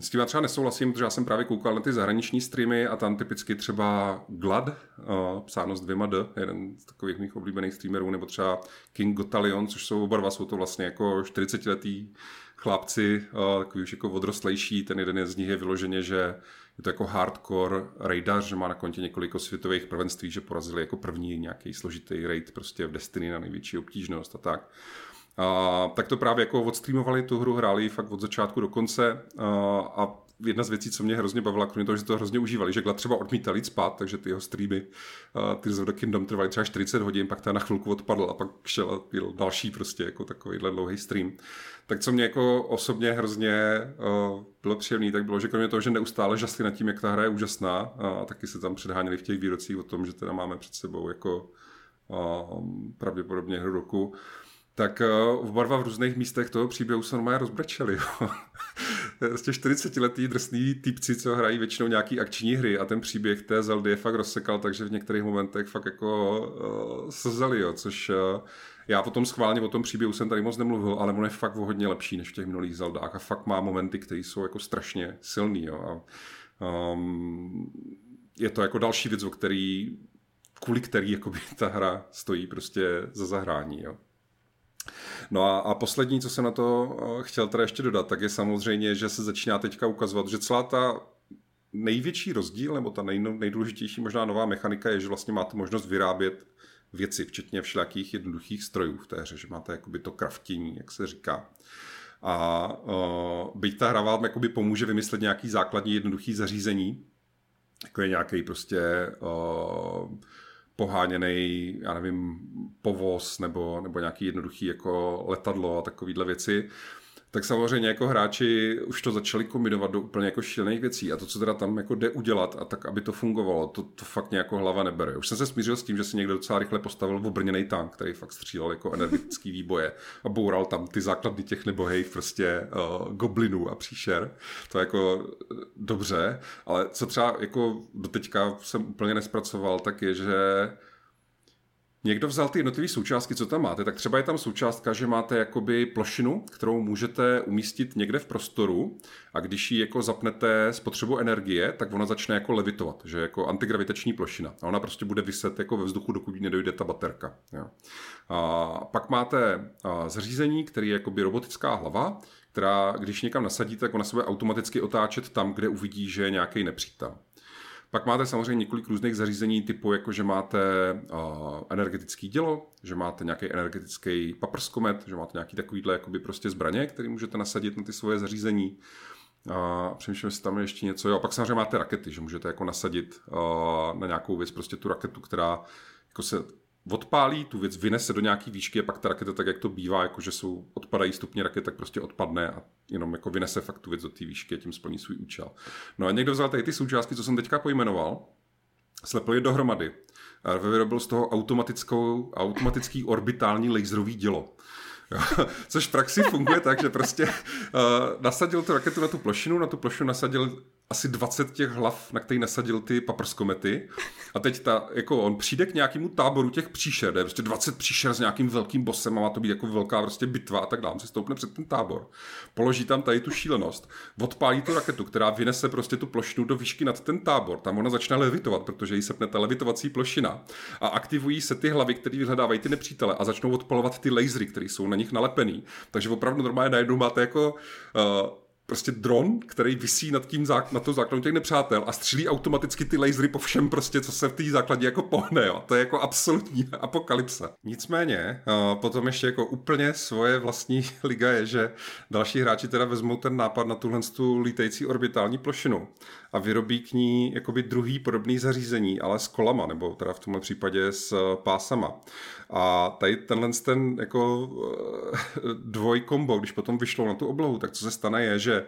s tím já třeba nesouhlasím, protože já jsem právě koukal na ty zahraniční streamy a tam typicky třeba Glad, uh, psáno s dvěma D, jeden z takových mých oblíbených streamerů, nebo třeba King Gotalion, což jsou oba dva, jsou to vlastně jako 40-letý chlapci, uh, takový už jako odrostlejší, ten jeden z nich je vyloženě, že je to jako hardcore raidař, že má na kontě několik světových prvenství, že porazili jako první nějaký složitý raid prostě v Destiny na největší obtížnost a tak. A, tak to právě jako odstreamovali tu hru, hráli fakt od začátku do konce a, a jedna z věcí, co mě hrozně bavila, kromě toho, že to hrozně užívali, že Glad třeba odmítal jít spát, takže ty jeho streamy, ty of the Kingdom trvaly třeba 40 hodin, pak ta na chvilku odpadl a pak šel a byl další prostě jako takovýhle dlouhý stream. Tak co mě jako osobně hrozně bylo příjemné, tak bylo, že kromě toho, že neustále žasli nad tím, jak ta hra je úžasná, a taky se tam předháněli v těch výrocích o tom, že teda máme před sebou jako pravděpodobně hru roku, tak uh, oba dva v různých místech toho příběhu se normálně rozbrečeli. prostě 40-letý drsný typci, co hrají většinou nějaký akční hry a ten příběh té Zeldy je fakt rozsekal, takže v některých momentech fakt jako uh, slzeli, jo, což uh, já potom schválně o tom příběhu jsem tady moc nemluvil, ale on je fakt o hodně lepší než v těch minulých Zeldách a fakt má momenty, které jsou jako strašně silný. Jo. A, um, je to jako další věc, o který, kvůli který jakoby, ta hra stojí prostě za zahrání. Jo. No a, a poslední, co jsem na to eh, chtěl teda ještě dodat, tak je samozřejmě, že se začíná teďka ukazovat, že celá ta největší rozdíl, nebo ta nej, nejdůležitější možná nová mechanika je, že vlastně máte možnost vyrábět věci, včetně všelijakých jednoduchých strojů v té hře, že máte jakoby to kraftění, jak se říká. A uh, byť ta hra vám jakoby pomůže vymyslet nějaký základní jednoduchý zařízení, jako je nějaký prostě uh, poháněný, já nevím, povoz nebo, nebo nějaký jednoduchý jako letadlo a takovýhle věci, tak samozřejmě jako hráči už to začali kombinovat do úplně jako šílených věcí a to, co teda tam jako jde udělat a tak, aby to fungovalo, to, to fakt nějak hlava nebere. Už jsem se smířil s tím, že si někdo docela rychle postavil obrněný tank, který fakt střílel jako energetický výboje a boural tam ty základy těch nebohejch prostě uh, goblinů a příšer. To je jako eh, dobře, ale co třeba jako doteďka jsem úplně nespracoval, tak je, že někdo vzal ty jednotlivé součástky, co tam máte, tak třeba je tam součástka, že máte jakoby plošinu, kterou můžete umístit někde v prostoru a když ji jako zapnete spotřebu energie, tak ona začne jako levitovat, že jako antigravitační plošina. A ona prostě bude vyset jako ve vzduchu, dokud nedojde ta baterka. Jo. A pak máte zařízení, který je jakoby robotická hlava, která, když někam nasadíte, tak ona se bude automaticky otáčet tam, kde uvidí, že je nějaký nepřítel. Pak máte samozřejmě několik různých zařízení typu, jako že máte uh, energetický dělo, že máte nějaký energetický paprskomet, že máte nějaký takovýhle jakoby prostě zbraně, který můžete nasadit na ty svoje zařízení. A přemýšlím, jestli tam je ještě něco. Jo, pak samozřejmě máte rakety, že můžete jako nasadit uh, na nějakou věc prostě tu raketu, která jako se odpálí, tu věc vynese do nějaký výšky a pak ta raketa, tak jak to bývá, jako že jsou, odpadají stupně raket, tak prostě odpadne a jenom jako vynese fakt tu věc do té výšky a tím splní svůj účel. No a někdo vzal tady ty součástky, co jsem teďka pojmenoval, slepil je dohromady a vyrobil z toho automatickou, automatický orbitální laserový dělo. Což v praxi funguje tak, že prostě uh, nasadil tu raketu na tu plošinu, na tu plošinu nasadil asi 20 těch hlav, na který nasadil ty paprskomety. A teď ta, jako on přijde k nějakému táboru těch příšer, je prostě 20 příšer s nějakým velkým bosem a má to být jako velká prostě bitva a tak dále. On se stoupne před ten tábor, položí tam tady tu šílenost, odpálí tu raketu, která vynese prostě tu plošinu do výšky nad ten tábor. Tam ona začne levitovat, protože jí sepne ta levitovací plošina a aktivují se ty hlavy, které vyhledávají ty nepřítele a začnou odpalovat ty lasery, které jsou na nich nalepený. Takže opravdu normálně najednou máte jako uh, prostě dron, který visí nad tím zák- na to základnu těch nepřátel a střílí automaticky ty lasery po všem prostě, co se v té základě jako pohne, jo. To je jako absolutní apokalypsa. Nicméně, uh, potom ještě jako úplně svoje vlastní liga je, že další hráči teda vezmou ten nápad na tuhle tu lítající orbitální plošinu a vyrobí k ní jakoby druhý podobný zařízení, ale s kolama, nebo teda v tomhle případě s pásama. A tady tenhle ten jako eh, dvojkombo, když potom vyšlo na tu oblohu, tak co se stane je, že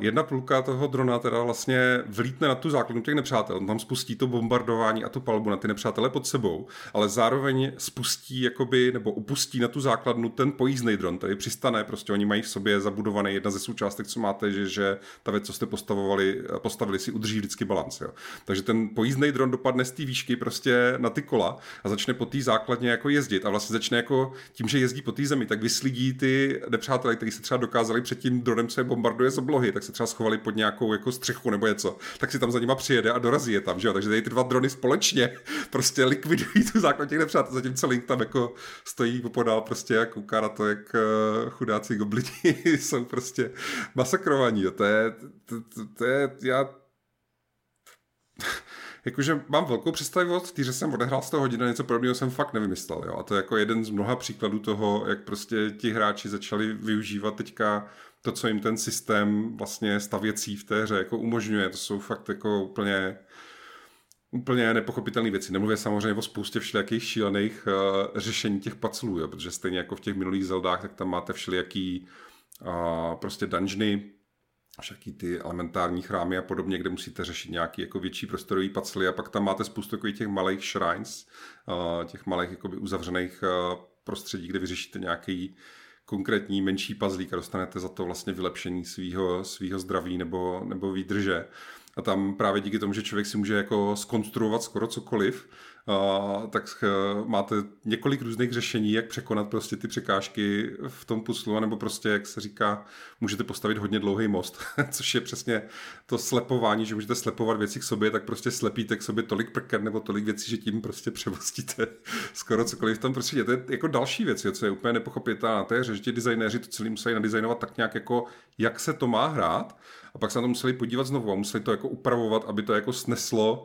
jedna půlka toho drona teda vlastně vlítne na tu základnu těch nepřátel. On tam spustí to bombardování a tu palbu na ty nepřátele pod sebou, ale zároveň spustí jakoby, nebo upustí na tu základnu ten pojízdný dron, který přistane, prostě oni mají v sobě zabudovaný jedna ze součástek, co máte, že, že ta věc, co jste postavovali, postavili si udrží vždycky balans. Jo. Takže ten pojízdný dron dopadne z té výšky prostě na ty kola a začne po té základně jako jezdit a vlastně začne jako tím, že jezdí po té zemi, tak vyslidí ty nepřátelé, kteří se třeba dokázali před tím dronem, je bombarduje z oblohy, tak se třeba schovali pod nějakou jako střechu nebo něco, tak si tam za nima přijede a dorazí je tam, že jo? Takže tady ty dva drony společně prostě likvidují tu základ těch nepřátel, zatímco Link tam jako stojí popodál prostě a kouká na to, jak uh, chudáci goblini jsou prostě masakrovaní. Jo? To je, to, to, to je, já jakože mám velkou představivost, týře jsem odehrál z toho hodinu, něco podobného jsem fakt nevymyslel. Jo? A to je jako jeden z mnoha příkladů toho, jak prostě ti hráči začali využívat teďka to, co jim ten systém vlastně stavěcí v té hře jako umožňuje. To jsou fakt jako úplně úplně nepochopitelné věci. Nemluvě samozřejmě o spoustě všelijakých šílených uh, řešení těch paclů, jo, protože stejně jako v těch minulých Zeldách, tak tam máte všelijaký uh, prostě dungeony, všaký ty elementární chrámy a podobně, kde musíte řešit nějaký jako větší prostorový pacly a pak tam máte spoustu takových těch malých shrines, uh, těch malých jakoby uzavřených uh, prostředí, kde vyřešíte nějaký konkrétní menší pazlík a dostanete za to vlastně vylepšení svého svýho zdraví nebo, nebo výdrže. A tam právě díky tomu, že člověk si může jako skonstruovat skoro cokoliv, tak eh, máte několik různých řešení, jak překonat prostě ty překážky v tom puslu, nebo prostě, jak se říká, můžete postavit hodně dlouhý most, což je přesně to slepování, že můžete slepovat věci k sobě, tak prostě slepíte k sobě tolik prker nebo tolik věcí, že tím prostě převostíte skoro cokoliv v tom prostě. To je jako další věc, co je úplně nepochopitelná. To je, že ti designéři to celý museli nadizajnovat tak nějak jako, jak se to má hrát, a pak se na to museli podívat znovu a museli to jako upravovat, aby to jako sneslo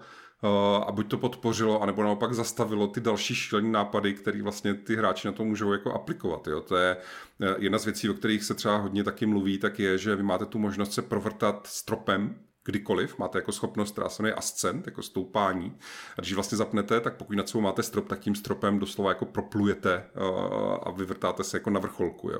a buď to podpořilo, anebo naopak zastavilo ty další šílené nápady, které vlastně ty hráči na to můžou jako aplikovat. Jo. To je eh, jedna z věcí, o kterých se třeba hodně taky mluví, tak je, že vy máte tu možnost se provrtat stropem, kdykoliv, máte jako schopnost, která se jmenuje ascent, jako stoupání. A když vlastně zapnete, tak pokud nad sebou máte strop, tak tím stropem doslova jako proplujete uh, a vyvrtáte se jako na vrcholku. Jo.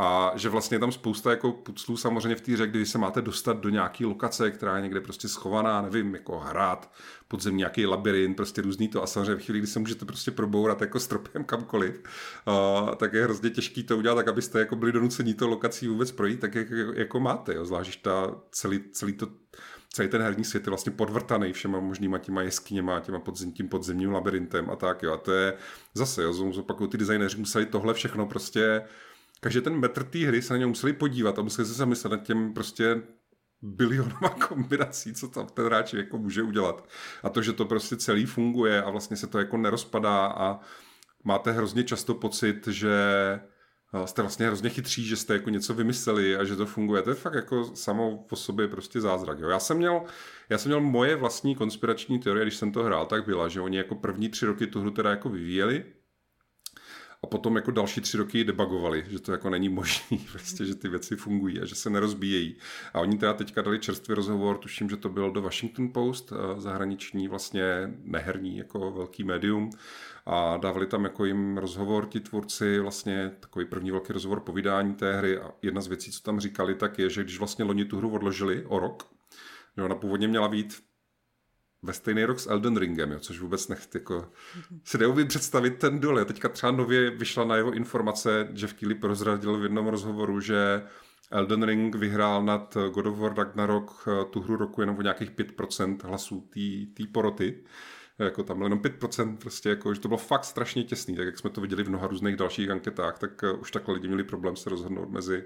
A že vlastně je tam spousta jako puclů samozřejmě v té hře, kdy se máte dostat do nějaké lokace, která je někde prostě schovaná, nevím, jako hrát, podzem nějaký labirint, prostě různý to a samozřejmě v chvíli, kdy se můžete prostě probourat jako stropem kamkoliv, uh, tak je hrozně těžký to udělat tak, abyste jako byli donuceni to lokací vůbec projít, tak jak, jako máte, jo, zvlášť ta celý, celý to celý ten herní svět je vlastně podvrtaný všema možnýma těma jeskyněma, těma podzim, tím podzemním labirintem a tak, jo. A to je zase, jo, zopakuju, ty designéři museli tohle všechno prostě každý ten metr té hry se na ně museli podívat a museli se zamyslet nad těm prostě bilionama kombinací, co tam ten hráč jako může udělat. A to, že to prostě celý funguje a vlastně se to jako nerozpadá a máte hrozně často pocit, že eh, jste vlastně hrozně chytří, že jste jako něco vymysleli a že to funguje. To je fakt jako samo po sobě prostě zázrak. Jo. Já jsem měl, já jsem měl moje vlastní konspirační teorie, když jsem to hrál, tak byla, že oni jako první tři roky tu hru teda jako vyvíjeli, a potom jako další tři roky debugovali, že to jako není možné, prostě, že ty věci fungují a že se nerozbíjejí. A oni teda teďka dali čerstvý rozhovor, tuším, že to byl do Washington Post, eh, zahraniční vlastně neherní jako velký médium a dávali tam jako jim rozhovor ti tvůrci, vlastně takový první velký rozhovor po vydání té hry a jedna z věcí, co tam říkali, tak je, že když vlastně loni tu hru odložili o rok, že ona původně měla být ve stejný rok s Elden Ringem, jo, což vůbec nechci, jako, si neumím představit ten dole. Teďka třeba nově vyšla na jeho informace, že v Keely prozradil v jednom rozhovoru, že Elden Ring vyhrál nad God of War Ragnarok eh, tu hru roku jenom o nějakých 5% hlasů té poroty. Jako tam jenom 5%, prostě jako, že to bylo fakt strašně těsný, tak jak jsme to viděli v mnoha různých dalších anketách, tak uh, už takhle lidi měli problém se rozhodnout mezi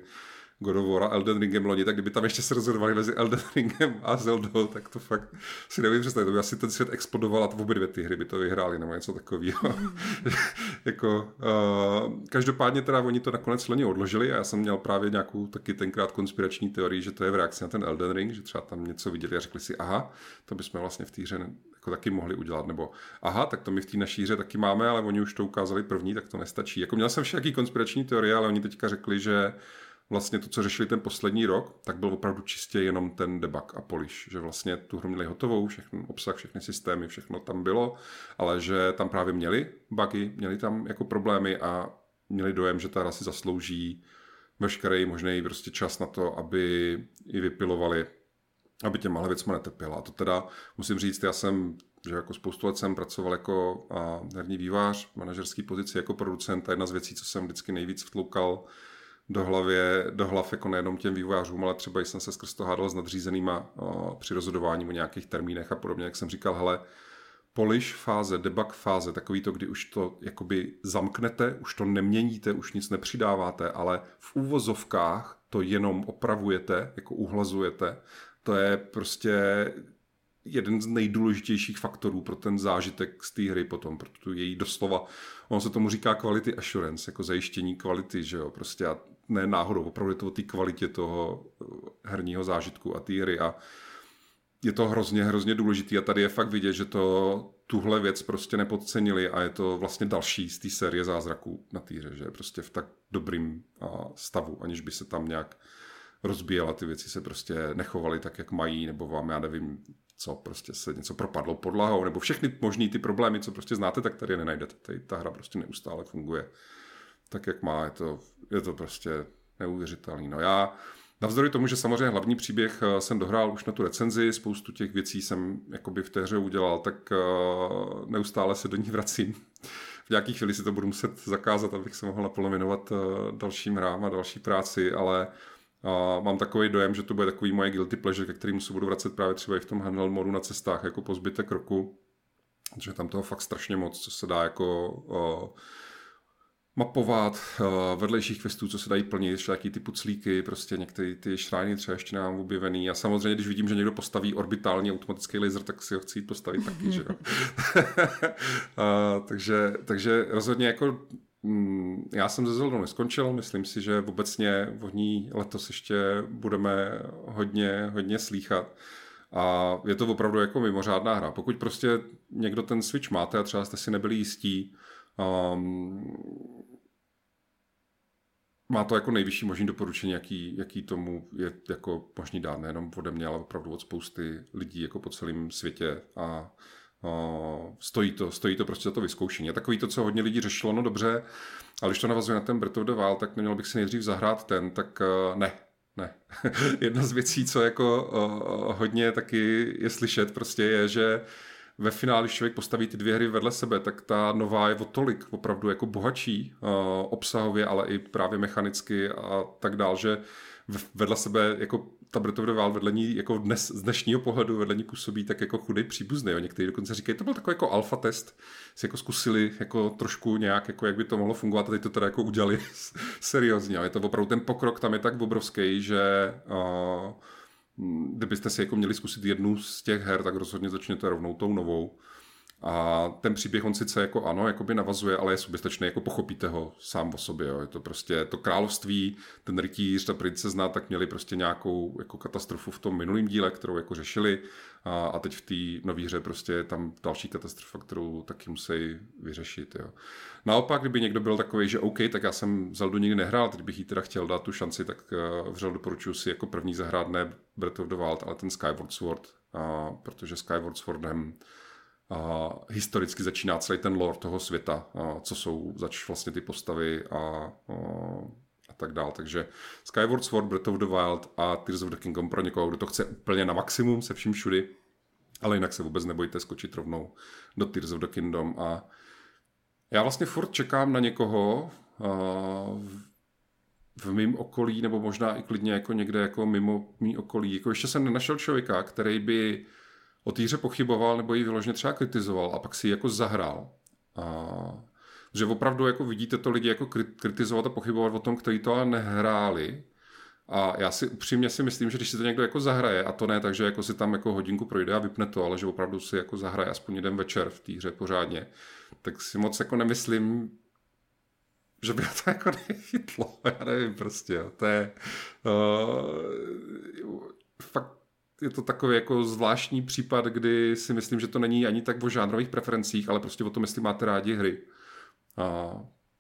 God of War a Elden Ringem loni, tak kdyby tam ještě se rozhodovali mezi Elden Ringem a Zelda, tak to fakt si nevím představit. To by asi ten svět explodoval a to obě dvě ty hry by to vyhráli nebo něco takového. jako, uh, každopádně teda oni to nakonec loni odložili a já jsem měl právě nějakou taky tenkrát konspirační teorii, že to je v reakci na ten Elden Ring, že třeba tam něco viděli a řekli si, aha, to bychom vlastně v té hře jako taky mohli udělat, nebo aha, tak to my v té naší hře taky máme, ale oni už to ukázali první, tak to nestačí. Jako měl jsem všaký konspirační teorie, ale oni teďka řekli, že vlastně to, co řešili ten poslední rok, tak byl opravdu čistě jenom ten debug a polish, že vlastně tu hru měli hotovou, všechny obsah, všechny systémy, všechno tam bylo, ale že tam právě měli bugy, měli tam jako problémy a měli dojem, že ta hra si zaslouží veškerý možný prostě čas na to, aby ji vypilovali, aby těma věcma netrpěla. A to teda musím říct, já jsem že jako spoustu let jsem pracoval jako herní vývář, manažerský pozici jako producent a jedna z věcí, co jsem vždycky nejvíc vtloukal do, hlavě, do hlav jako nejenom těm vývojářům, ale třeba jsem se skrz to hádal s nadřízenýma o, při rozhodování o nějakých termínech a podobně, jak jsem říkal, hele, polish fáze, debug fáze, takový to, kdy už to jakoby zamknete, už to neměníte, už nic nepřidáváte, ale v úvozovkách to jenom opravujete, jako uhlazujete, to je prostě jeden z nejdůležitějších faktorů pro ten zážitek z té hry potom, pro tu její doslova, on se tomu říká quality assurance, jako zajištění kvality, že jo, prostě a ne náhodou, opravdu je to o té kvalitě toho eh, herního zážitku a té hry a je to hrozně, hrozně důležitý a tady je fakt vidět, že to tuhle věc prostě nepodcenili a je to vlastně další z té série zázraků na týře, že je prostě v tak dobrým stavu, aniž by se tam nějak rozbíjela, ty věci se prostě nechovaly tak, jak mají, nebo vám, já nevím, co prostě se něco propadlo podlahou, nebo všechny možný ty problémy, co prostě znáte, tak tady nenajdete. Tady ta hra prostě neustále funguje tak, jak má. Je to, je to prostě neuvěřitelný. No já, navzdory tomu, že samozřejmě hlavní příběh eh, jsem dohrál už na tu recenzi, spoustu těch věcí jsem jakoby v té hře udělal, tak eh, neustále se do ní vracím. v nějaký chvíli si to budu muset zakázat, abych se mohl naplno věnovat dalším hrám a další práci, ale mám takový dojem, že to bude takový moje guilty pleasure, ke kterým se budu vracet právě třeba i v tom handheld modu na cestách, jako po zbytek roku. Že tam toho fakt strašně moc, co se dá jako mapovat uh, vedlejších questů, co se dají plnit, ještě jaký typu clíky, prostě některé ty šrány třeba ještě nemám objevený. A samozřejmě, když vidím, že někdo postaví orbitální automatický laser, tak si ho chci postavit taky, že jo. uh, takže, takže rozhodně jako Mm, já jsem ze Zeldou neskončil, myslím si, že obecně v ní letos ještě budeme hodně, hodně slýchat. A je to opravdu jako mimořádná hra. Pokud prostě někdo ten Switch máte a třeba jste si nebyli jistí, um, má to jako nejvyšší možný doporučení, jaký, jaký tomu je jako možný dát, nejenom ode mě, ale opravdu od spousty lidí jako po celém světě. A stojí to, stojí to prostě za to vyzkoušení. A takový to, co hodně lidí řešilo, no dobře, ale když to navazuje na ten of the Wild, tak neměl bych si nejdřív zahrát ten, tak uh, ne, ne. Jedna z věcí, co jako uh, hodně taky je slyšet, prostě je, že ve finále, když člověk postaví ty dvě hry vedle sebe, tak ta nová je o tolik opravdu jako bohatší uh, obsahově, ale i právě mechanicky a tak dál, že vedle sebe jako ta the Wild vedle ní jako dnes, z dnešního pohledu vedle ní působí tak jako chudý příbuzný. Jo. Někteří dokonce říkají, to byl takový jako alfa test, si jako zkusili jako trošku nějak, jako jak by to mohlo fungovat a teď to teda jako udělali seriózně. Je to opravdu ten pokrok tam je tak obrovský, že uh, kdybyste si jako měli zkusit jednu z těch her, tak rozhodně začněte rovnou tou novou. A ten příběh on sice jako ano, jako by navazuje, ale je soběstačný, jako pochopíte ho sám o sobě. Jo. Je to prostě to království, ten rytíř, ta princezna, tak měli prostě nějakou jako katastrofu v tom minulém díle, kterou jako řešili. A, a teď v té nové hře prostě je tam další katastrofa, kterou taky musí vyřešit. Jo. Naopak, kdyby někdo byl takový, že OK, tak já jsem Zeldu nikdy nehrál, teď bych jí teda chtěl dát tu šanci, tak uh, vřel doporučuji si jako první zahrát ne Breath of the Wild, ale ten Skyward Sword, uh, protože Skyward Swordem a historicky začíná celý ten lore toho světa, a co jsou zač vlastně ty postavy a, a, a tak dál. Takže Skyward Sword, Breath of the Wild a Tears of the Kingdom pro někoho, kdo to chce úplně na maximum se vším všudy, ale jinak se vůbec nebojte skočit rovnou do Tears of the Kingdom a já vlastně furt čekám na někoho a, v mém okolí, nebo možná i klidně jako někde jako mimo mý okolí. Jako ještě jsem nenašel člověka, který by o týře pochyboval nebo ji vyloženě třeba kritizoval a pak si ji jako zahrál. A, že opravdu jako vidíte to lidi jako kritizovat a pochybovat o tom, kteří to ale nehráli. A já si upřímně si myslím, že když si to někdo jako zahraje, a to ne tak, že jako si tam jako hodinku projde a vypne to, ale že opravdu si jako zahraje aspoň jeden večer v té hře pořádně, tak si moc jako nemyslím, že by to jako nechytlo. Já nevím prostě, jo. to je uh, fakt je to takový jako zvláštní případ, kdy si myslím, že to není ani tak o žánrových preferencích, ale prostě o tom, jestli máte rádi hry. A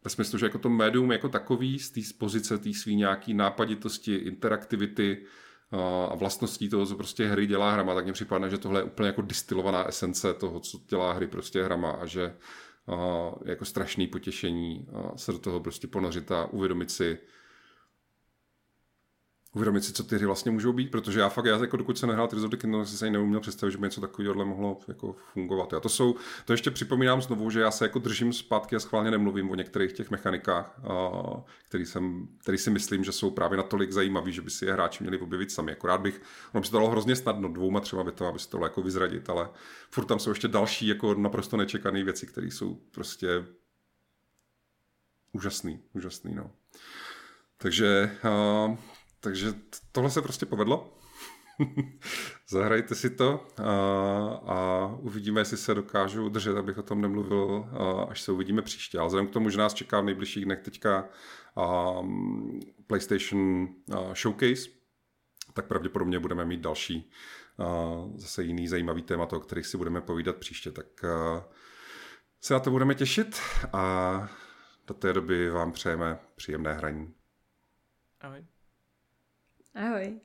ve smyslu, že jako to médium jako takový z té pozice té svý nějaký nápaditosti, interaktivity a vlastností toho, co prostě hry dělá hrama, tak mně připadne, že tohle je úplně jako distilovaná esence toho, co dělá hry prostě hrama a že jako strašný potěšení se do toho prostě ponořit a uvědomit si, uvědomit si, co ty hry vlastně můžou být, protože já fakt, já jako dokud se nehrál Tears of the Kingdom, si se ani neuměl představit, že by něco takového mohlo jako fungovat. A to jsou, to ještě připomínám znovu, že já se jako držím zpátky a schválně nemluvím o některých těch mechanikách, který, jsem, který si myslím, že jsou právě natolik zajímavý, že by si je hráči měli objevit sami. Akorát bych, ono by se to dalo hrozně snadno dvouma třeba větama, aby se to jako vyzradit, ale furt tam jsou ještě další jako naprosto nečekané věci, které jsou prostě úžasný, úžasný, no. Takže takže tohle se prostě povedlo. Zahrajte si to a, a uvidíme, jestli se dokážu udržet, abych o tom nemluvil, až se uvidíme příště. Ale vzhledem k tomu, že nás čeká v nejbližších dnech teďka a, PlayStation a, Showcase, tak pravděpodobně budeme mít další a, zase jiný zajímavý témat, o kterých si budeme povídat příště. Tak a, se na to budeme těšit a do té doby vám přejeme příjemné hraní. Ahoj. Ahoj.